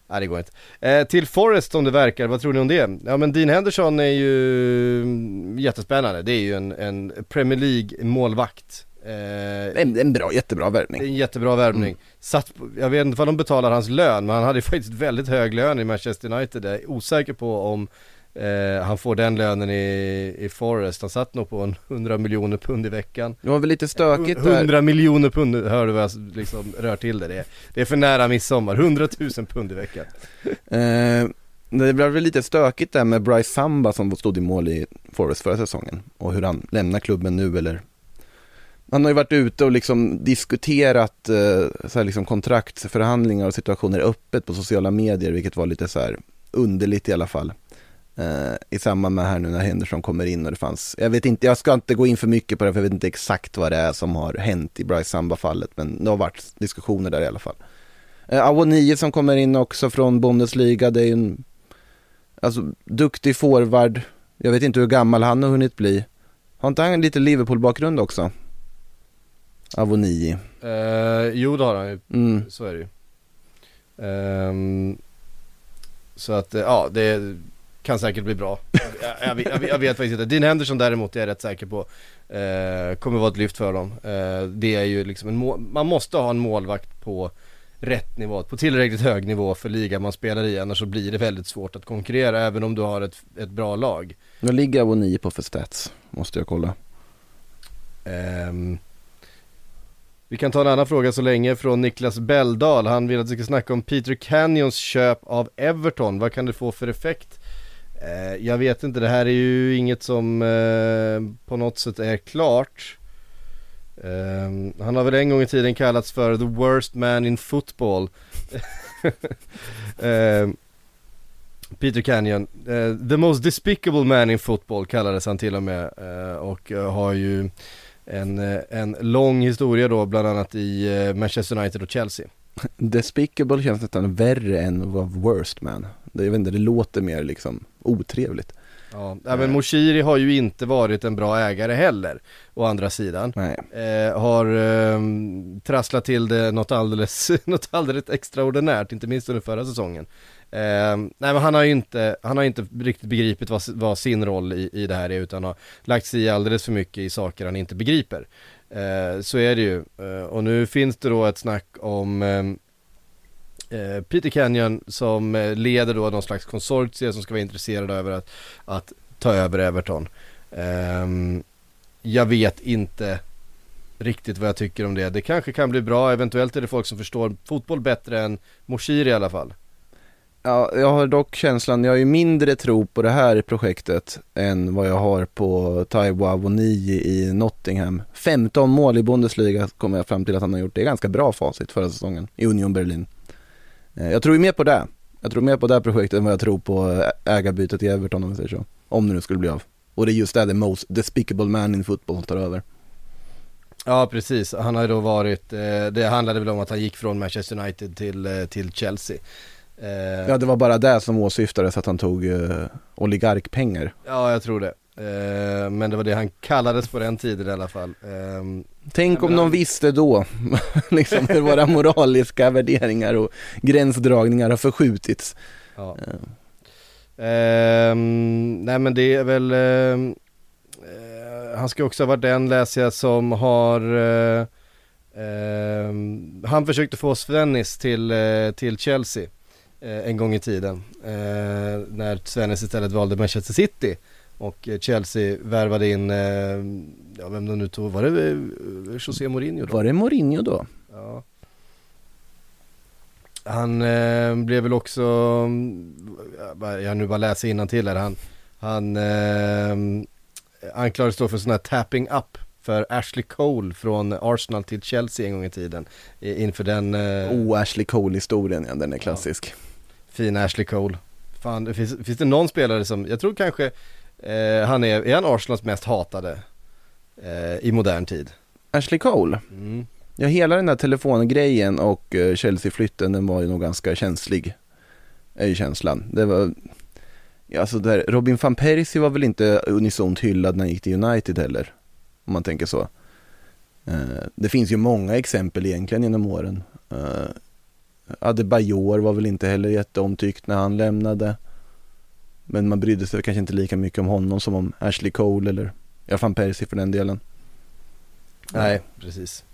[SPEAKER 2] Nej, det går inte. Eh, till Forrest som det verkar, vad tror ni om det? Ja, men Dean Henderson är ju mm, jättespännande. Det är ju en, en Premier League målvakt. Eh,
[SPEAKER 3] En, en bra, jättebra värvning.
[SPEAKER 2] en jättebra värvning.
[SPEAKER 3] Mm.
[SPEAKER 2] Satt jag vet inte vad de betalar hans lön, men han hade ju <laughs> faktiskt väldigt hög lön i Manchester United. Jag är osäker på om eh, han får den lönen i, i Forest. Han satt nog på en 100 miljoner pund i veckan.
[SPEAKER 3] Det var väl lite stökigt där.
[SPEAKER 2] 100 miljoner pund, hör du vad jag liksom rör till det? Det är, det är för nära midsommar, 100 000 pund i veckan. <laughs>
[SPEAKER 3] Eh, det blev väl lite stökigt där med Bryce Samba som stod i mål i Forest förra säsongen och hur han lämnar klubben nu eller han har ju varit ute och liksom diskuterat eh, så här liksom kontraktsförhandlingar och situationer öppet på sociala medier vilket var lite så här underligt i alla fall. Eh, I samband med här nu när Henderson kommer in och det fanns, jag vet inte, jag ska inte gå in för mycket på det för jag vet inte exakt vad det är som har hänt i Bryce Samba-fallet men det har varit diskussioner där i alla fall. Eh, Awoniyi som kommer in också från Bundesliga, det är ju en alltså, duktig forward. Jag vet inte hur gammal han har hunnit bli. Har inte han lite Liverpool-bakgrund också? Awoniyi.
[SPEAKER 2] Eh, jo det har han ju,
[SPEAKER 3] Mm.
[SPEAKER 2] så är det ju. Ehm, så att, eh, ja det kan säkert bli bra. Jag, jag, jag, vet- jag, vet- faktiskt inte. Dean Henderson däremot är jag rätt säker på eh, kommer vara ett lyft för dem. Eh, det är ju liksom en må- man måste ha en målvakt på rätt nivå, på tillräckligt hög nivå för ligan man spelar i annars så blir det väldigt svårt att konkurrera även om du har ett, ett bra lag.
[SPEAKER 3] Vad ligger Awoniyi på för stats? Måste jag kolla.
[SPEAKER 2] Ehm, vi kan ta en annan fråga så länge från Niklas Belldal. Han vill att vi ska snacka om Peter Canyons köp av Everton. Vad kan det få för effekt? Eh, jag vet inte, det här är ju inget som eh, på något sätt är klart. Eh, han har väl en gång i tiden kallats för the worst man in football. <laughs> Eh, Peter Canyon, eh, the most despicable man in football kallades han till och med eh, och har ju en, eh, en lång historia då bland annat i eh, Manchester United och Chelsea. <laughs>
[SPEAKER 3] Despicable känns nästan värre än att vara worst man. Det, jag vet inte, det låter mer liksom otrevligt.
[SPEAKER 2] Ja, även Moshiri har ju inte varit en bra ägare heller, å andra sidan. Eh, har eh, trasslat till det något alldeles, <laughs> något alldeles extraordinärt, inte minst under förra säsongen. Eh, nej men han har ju inte, han har inte riktigt begripit vad, vad sin roll i, i det här är utan har lagt sig i alldeles för mycket i saker han inte begriper. Eh, så är det ju. Eh, och nu finns det då ett snack om ehm, eh, Peter Kenyon som eh, leder då någon slags konsortie som ska vara intresserad över att, att ta över Everton. Ehm, jag vet inte riktigt vad jag tycker om det. Det kanske kan bli bra, eventuellt är det folk som förstår fotboll bättre än Moshiri i alla fall.
[SPEAKER 3] Ja, jag har dock känslan, jag har ju mindre tro på det här projektet än vad jag har på Taiwa Avoni i Nottingham. 15 mål i Bundesliga kommer jag fram till att han har gjort. Det är ganska bra facit förra säsongen i Union Berlin. Eh, jag tror ju mer på det. Jag tror mer på det här projektet än vad jag tror på eh, ägarbytet i Everton om vi säger så. Om det nu skulle bli av. Och det är just det, the most despicable man in football tar över.
[SPEAKER 2] Ja precis, han har ju då varit, eh, det handlade väl om att han gick från Manchester United till, till Chelsea. Eh,
[SPEAKER 3] Ja, det var bara det som åsyftades att han tog eh, oligarkpengar.
[SPEAKER 2] Ja, jag tror det. Eh, men det var det han kallades på den tiden i alla fall. Ehm,
[SPEAKER 3] Tänk om de
[SPEAKER 2] han-
[SPEAKER 3] visste då, <laughs> liksom hur våra <laughs> moraliska värderingar och gränsdragningar har förskjutits.
[SPEAKER 2] ja. Ehm, nej men det är väl, ehm, eh, han ska också ha varit den läser jag som har, eh, ehm, han försökte få Svennis till, eh, till Chelsea eh, en gång i tiden. Eh, när Svennis istället valde Manchester City. Och eh, Chelsea värvade in, eh, ja vem de nu tog, var det eh, José Mourinho då?
[SPEAKER 3] Var det Mourinho då?
[SPEAKER 2] Ja. Han eh, blev väl också, jag nu bara läser till här, han, han eh, anklagades då för sån här tapping up för Ashley Cole från Arsenal till Chelsea en gång i tiden. Inför den eh,
[SPEAKER 3] Oh, Ashley Cole-historien, ja, den är klassisk.
[SPEAKER 2] Fina Ashley Cole. Fan, finns, finns det någon spelare som, jag tror kanske eh, han är, är han Arsenals mest hatade eh, i modern tid?
[SPEAKER 3] Ashley Cole?
[SPEAKER 2] Mm.
[SPEAKER 3] Ja, hela den där telefongrejen och eh, Chelsea-flytten, den var ju nog ganska känslig. Är ju känslan. Det var, ja, alltså där, Robin van Persie var väl inte unisont hyllad när han gick till United heller. Om man tänker så. Eh, det finns ju många exempel egentligen genom åren. Adebayor var väl inte heller jätteomtyckt när han lämnade. Men man brydde sig kanske inte lika mycket om honom som om Ashley Cole eller ja, van Persie för den delen.
[SPEAKER 2] Nej, precis.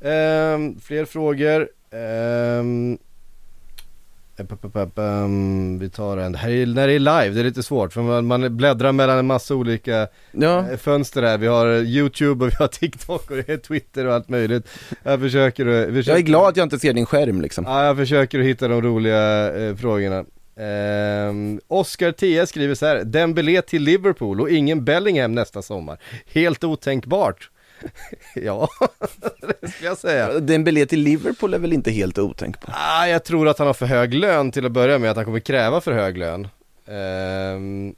[SPEAKER 2] Ehm, fler frågor. Ehm, vi tar en. Det här är, när det är live, det är lite svårt för man, man bläddrar mellan en massa olika
[SPEAKER 3] Ja,
[SPEAKER 2] eh, fönster här. Vi har YouTube och vi har TikTok och det är Twitter och allt möjligt. Jag försöker, försöker
[SPEAKER 3] jag är glad att jag inte ser din skärm liksom.
[SPEAKER 2] Ja, jag försöker att hitta de roliga eh, frågorna. Um, Oscar T skriver så här, Dembélé till Liverpool och ingen Bellingham nästa sommar. Helt otänkbart. <laughs> ja, <laughs> det skulle jag säga.
[SPEAKER 3] Dembélé till Liverpool är väl inte helt otänkbart?
[SPEAKER 2] Ah, jag tror att han har för hög lön till att börja med, att han kommer kräva för hög lön. Ehm,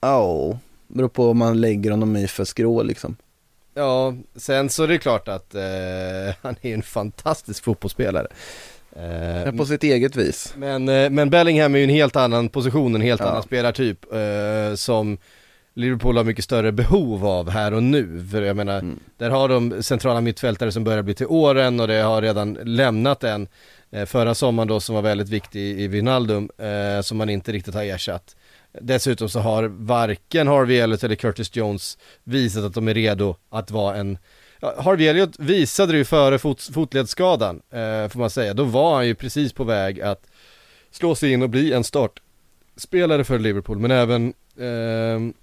[SPEAKER 3] Ja, beror på om man lägger honom i för skrå liksom.
[SPEAKER 2] ja, sen så är det klart att eh, <laughs> han är en fantastisk fotbollsspelare. Eh,
[SPEAKER 3] på sitt eget vis.
[SPEAKER 2] Men, eh, men Bellingham är ju en helt annan position, en helt
[SPEAKER 3] Ja.
[SPEAKER 2] annan spelartyp eh, som Liverpool har mycket större behov av här och nu. För jag menar,
[SPEAKER 3] Mm.
[SPEAKER 2] där har de centrala mittfältare som börjar bli till åren och det har redan lämnat en eh, förra sommaren då som var väldigt viktig i Wijnaldum eh, som man inte riktigt har ersatt. Dessutom så har varken Harvey Elliott eller Curtis Jones visat att de är redo att vara en Ja, Harvey Elliott visade det ju före fot, fotledsskadan, eh, får man säga. Då var han ju precis på väg att slå sig in och bli en startspelare för Liverpool, men även ehm,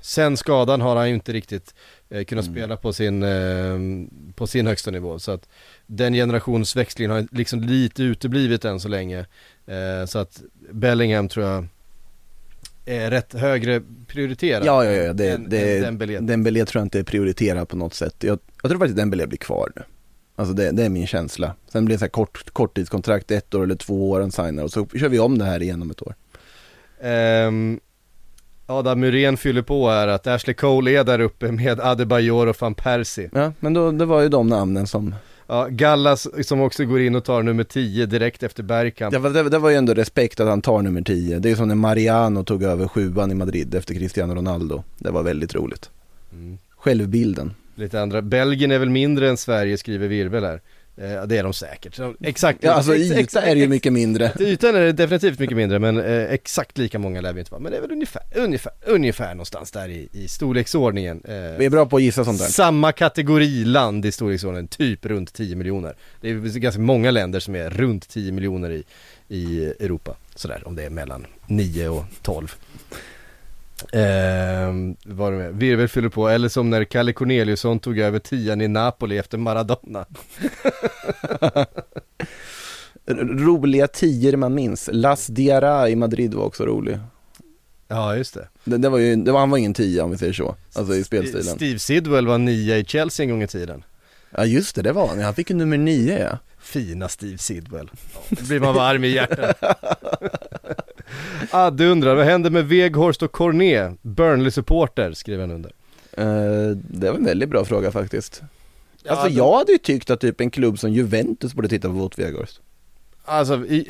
[SPEAKER 2] sen skadan har han ju inte riktigt eh, kunnat
[SPEAKER 3] Mm.
[SPEAKER 2] spela på sin, ehm, på sin högsta nivå. Så att den generationsväxlingen har liksom lite uteblivit än så länge. Eh, så att Bellingham tror jag är rätt högre prioriterad.
[SPEAKER 3] Ja, ja, ja, det,
[SPEAKER 2] än-
[SPEAKER 3] det,
[SPEAKER 2] än Dembélé.
[SPEAKER 3] Dembélé tror jag inte är prioriterad på något sätt. Jag, jag tror faktiskt Dembélé blir kvar nu. Alltså det, det är min känsla. Sen blir det så här kort, korttidskontrakt, ett år eller två år, han signar och så kör vi om det här igen om ett år.
[SPEAKER 2] Um, Adam Muren fyller på här att Ashley Cole är där uppe med Adebayor och van Persie.
[SPEAKER 3] Ja, men då, det var ju de namnen som,
[SPEAKER 2] Ja, Gallas som också går in och tar nummer 10 direkt efter Bergkamp.
[SPEAKER 3] det var, det, det var ju ändå respekt att han tar nummer 10. Det är som när Mariano tog över sjuan i Madrid efter Cristiano Ronaldo. Det var väldigt roligt.
[SPEAKER 2] Mm.
[SPEAKER 3] Självbilden.
[SPEAKER 2] Lite andra. Belgien är väl mindre än Sverige skriver Virvel här. Eh, det är de säkert. Exakt.
[SPEAKER 3] Ja alltså yta är det ju mycket mindre. <laughs>
[SPEAKER 2] Ytan är definitivt mycket mindre men eh, exakt lika många lär vi inte vara. Men det är väl ungefär, ungefär, ungefär någonstans där i, i storleksordningen. Eh,
[SPEAKER 3] Vi är bra på att gissa sånt där.
[SPEAKER 2] samma kategoriland i storleksordningen, typ runt 10 miljoner. Det är ganska många länder som är runt 10 miljoner i, i Europa. Sådär, om det är mellan 9 och 12. Är det med? Virvel fyller på, eller som när Kalle Corneliusson tog över tian i Napoli efter Maradona. <laughs>
[SPEAKER 3] Roliga tior man minns. Las Diarra i Madrid var också rolig.
[SPEAKER 2] Ja, just det.
[SPEAKER 3] Det, det var ju, det var, han var ingen tia om vi säger så, alltså i spelstilen.
[SPEAKER 2] Steve Sidwell var nia i Chelsea en gång i tiden.
[SPEAKER 3] Ja just det, det var han. Han fick ju nummer nio ja.
[SPEAKER 2] Fina Steve Sidwell. Ja, då blir man varm i hjärtat. <laughs> Adde undrar, vad händer med Weghorst och Cornet? Burnley-supporter, skriver han under.
[SPEAKER 3] Eh, det var en väldigt bra fråga faktiskt. alltså
[SPEAKER 2] Ja,
[SPEAKER 3] jag hade ju tyckt att typ en klubb som Juventus borde titta på Wout Weghorst.
[SPEAKER 2] Alltså, eh,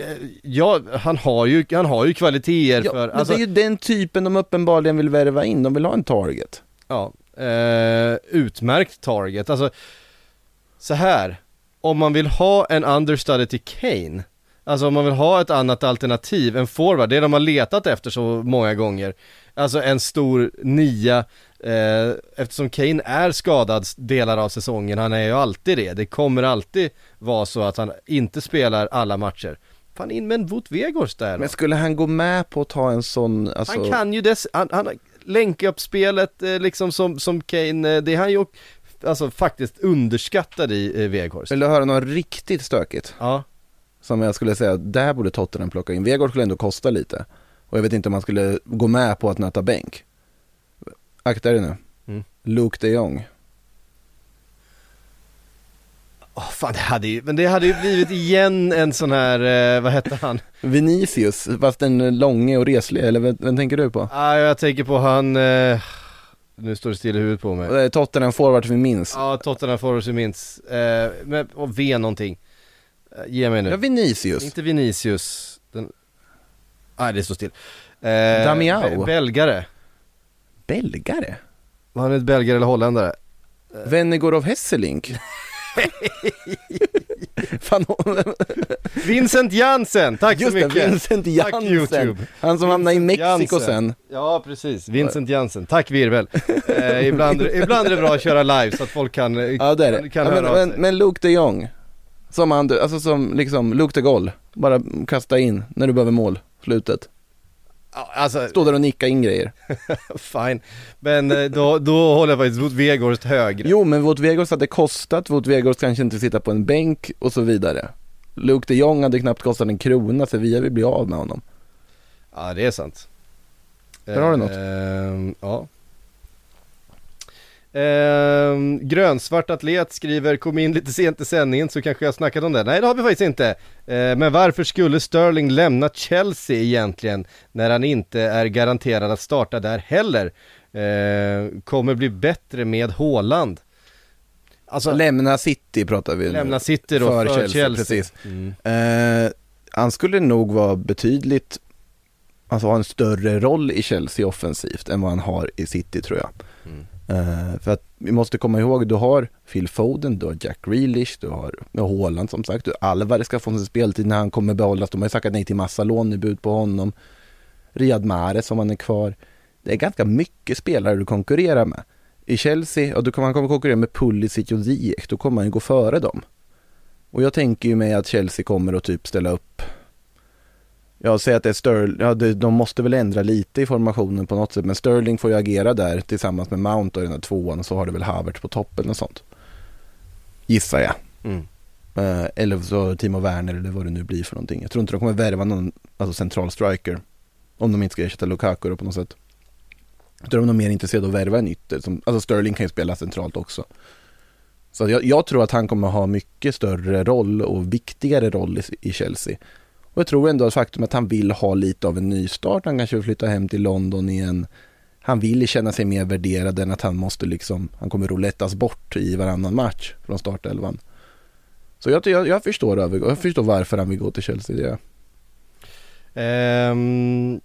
[SPEAKER 2] ja, han har ju, han har ju kvaliteter
[SPEAKER 3] Ja,
[SPEAKER 2] för,
[SPEAKER 3] men
[SPEAKER 2] alltså,
[SPEAKER 3] det är ju den typen de uppenbarligen vill värva in, de vill ha en target.
[SPEAKER 2] ja, eh, utmärkt target. Alltså, så här, om man vill ha en understudy till Kane, alltså om man vill ha ett annat alternativ, en forward, det de har letat efter så många gånger, alltså en stor nia, eh, eftersom Kane är skadad delar av säsongen, han är ju alltid det, det kommer alltid vara så att han inte spelar alla matcher. Fan in med en Wout Weghorst där då.
[SPEAKER 3] Men skulle han gå med på att ta en sån, alltså...
[SPEAKER 2] Han kan ju dess, han, han länkar upp spelet eh, liksom som, som Kane, eh, det är han ju alltså faktiskt underskattad i eh, Weghorst.
[SPEAKER 3] Vill du höra något riktigt stökigt?
[SPEAKER 2] Ja.
[SPEAKER 3] Som jag skulle säga, där borde Tottenham plocka in. Weghorst skulle ändå kosta lite. Och jag vet inte om man skulle gå med på att nöta bänk. Akta dig nu.
[SPEAKER 2] Mm.
[SPEAKER 3] Luke de Jong.
[SPEAKER 2] Åh fan det hade ju, men det hade ju blivit igen en sån här, eh, vad hette han?
[SPEAKER 3] Vinicius, fast den långe och reslig, eller vem, vem tänker du på?
[SPEAKER 2] Ah, jag tänker på han, eh, nu står det still i huvudet på mig.
[SPEAKER 3] Eh, Tottenham forward vi minns.
[SPEAKER 2] Ja, Tottenham forwards jag minns. Eh, men, och V någonting. Eh, ge mig nu.
[SPEAKER 3] Ja, Vinicius.
[SPEAKER 2] Inte Vinicius. Den... Nej, det står still. Eh,
[SPEAKER 3] Damiao.
[SPEAKER 2] be- Belgare.
[SPEAKER 3] Belgare?
[SPEAKER 2] Var han ett belgare eller holländare?
[SPEAKER 3] Venegorov Hesselink. <laughs> Fan,
[SPEAKER 2] Vincent Jansen, tack
[SPEAKER 3] just
[SPEAKER 2] så
[SPEAKER 3] det,
[SPEAKER 2] mycket!
[SPEAKER 3] Vincent
[SPEAKER 2] Tack,
[SPEAKER 3] Jansen.
[SPEAKER 2] YouTube.
[SPEAKER 3] Han som hamnade i
[SPEAKER 2] Vincent
[SPEAKER 3] Mexiko
[SPEAKER 2] Jansen.
[SPEAKER 3] sen.
[SPEAKER 2] Ja, precis. Vincent Jansen. Tack Virvel. Eh, ibland, ibland är det bra att köra live så att folk kan, eh,
[SPEAKER 3] Ja det är det.
[SPEAKER 2] kan
[SPEAKER 3] ja,
[SPEAKER 2] höra
[SPEAKER 3] men,
[SPEAKER 2] av sig.
[SPEAKER 3] men Luke de Jong. Som han, alltså som liksom Luke de Goll. Bara kasta in när du behöver mål, slutet.
[SPEAKER 2] Alltså,
[SPEAKER 3] Stå där och nicka in grejer. <laughs>
[SPEAKER 2] fine. Men eh, då, då håller jag faktiskt mot Weghorst högre.
[SPEAKER 3] Jo men Wout Weghorst hade kostat, Wout Weghorst kanske inte sitta på en bänk och så vidare. Luke de Jong hade knappt kostat en krona, så vi vill bli av med honom.
[SPEAKER 2] Ja, det är sant.
[SPEAKER 3] Där har du något.
[SPEAKER 2] Ehm, ja. Ehm, grönsvart atlet skriver, kom in lite sent i sändningen så kanske jag snackat om det. Nej det har vi faktiskt inte. Ehm, men varför skulle Sterling lämna Chelsea egentligen när han inte är garanterad att starta där heller? Ehm, kommer bli bättre med Haaland. Alltså,
[SPEAKER 3] Lämna City pratar vi nu.
[SPEAKER 2] lämna City då
[SPEAKER 3] för
[SPEAKER 2] för,
[SPEAKER 3] Chelsea,
[SPEAKER 2] Chelsea.
[SPEAKER 3] precis.
[SPEAKER 2] Mm.
[SPEAKER 3] Eh, han skulle nog vara betydligt, alltså ha en större roll i Chelsea offensivt än vad han har i City tror jag.
[SPEAKER 2] Mm.
[SPEAKER 3] Uh, för att vi måste komma ihåg, du har Phil Foden, du har Jack Grealish, du har Haaland som sagt, du Alvarez ska få sin speltid när han kommer behållas. De har ju sagt nej till massa lånebud på honom. Riyad Mahrez om han är kvar. Det är ganska mycket spelare du konkurrerar med. I Chelsea, ja då kommer han kommer konkurrera med Pulisic och Ziyech, då kommer han ju gå före dem. Och jag tänker ju mig att Chelsea kommer att typ ställa upp jag säger att det är Sterling, ja de måste väl ändra lite i formationen på något sätt men Sterling får ju agera där tillsammans med Mount och den här tvåan och så har det väl Havertz på toppen och sånt. Gissar jag.
[SPEAKER 2] Mm.
[SPEAKER 3] Eh, eller så Timo Werner eller vad det nu blir för någonting. Jag tror inte de kommer värva någon alltså central striker. Om de inte ska ersätta Lukaku då på något sätt. Jag tror de är mer intresserade av att värva en ytter. Som, alltså Sterling kan ju spela centralt också. Så jag, jag tror att han kommer ha mycket större roll och viktigare roll i, i Chelsea. Och jag tror ändå att faktum att han vill ha lite av en nystart. Han kanske vill flytta hem till London igen. Han vill känna sig mer värderad än att han måste liksom, han kommer roulettas bort i varannan match från startelvan. Så jag, jag, jag förstår jag förstår varför han vill gå till Chelsea. Det. gör jag.
[SPEAKER 2] Ehm,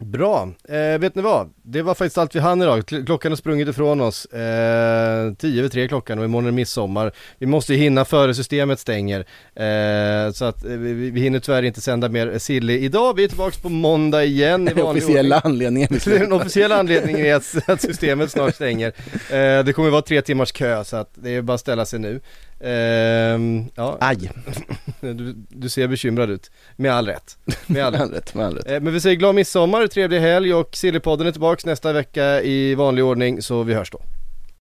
[SPEAKER 2] Bra, eh, vet ni vad? Det var faktiskt allt vi hann idag. Kl- Klockan har sprungit ifrån oss. Eh, tio över tre klockan och imorgon är det midsommar. Vi måste ju hinna före systemet stänger. Eh, så att eh, vi, vi hinner tyvärr inte sända mer Silly idag. Vi är tillbaka på måndag igen i <laughs> vanlig
[SPEAKER 3] officiella
[SPEAKER 2] ordning.
[SPEAKER 3] anledningen. <laughs>
[SPEAKER 2] Den officiella anledningen är att, att systemet snart stänger. Eh, det kommer vara tre timmars kö så att det är bara att ställa sig nu. Ehm, ja,
[SPEAKER 3] Aj, <laughs>
[SPEAKER 2] du, du ser bekymrad ut. Med all rätt. Med all <laughs>
[SPEAKER 3] all rätt, med all rätt.
[SPEAKER 2] Eh, Men vi säger glad midsommar, trevlig helg och Sillypodden är tillbaks nästa vecka i vanlig ordning så vi hörs då.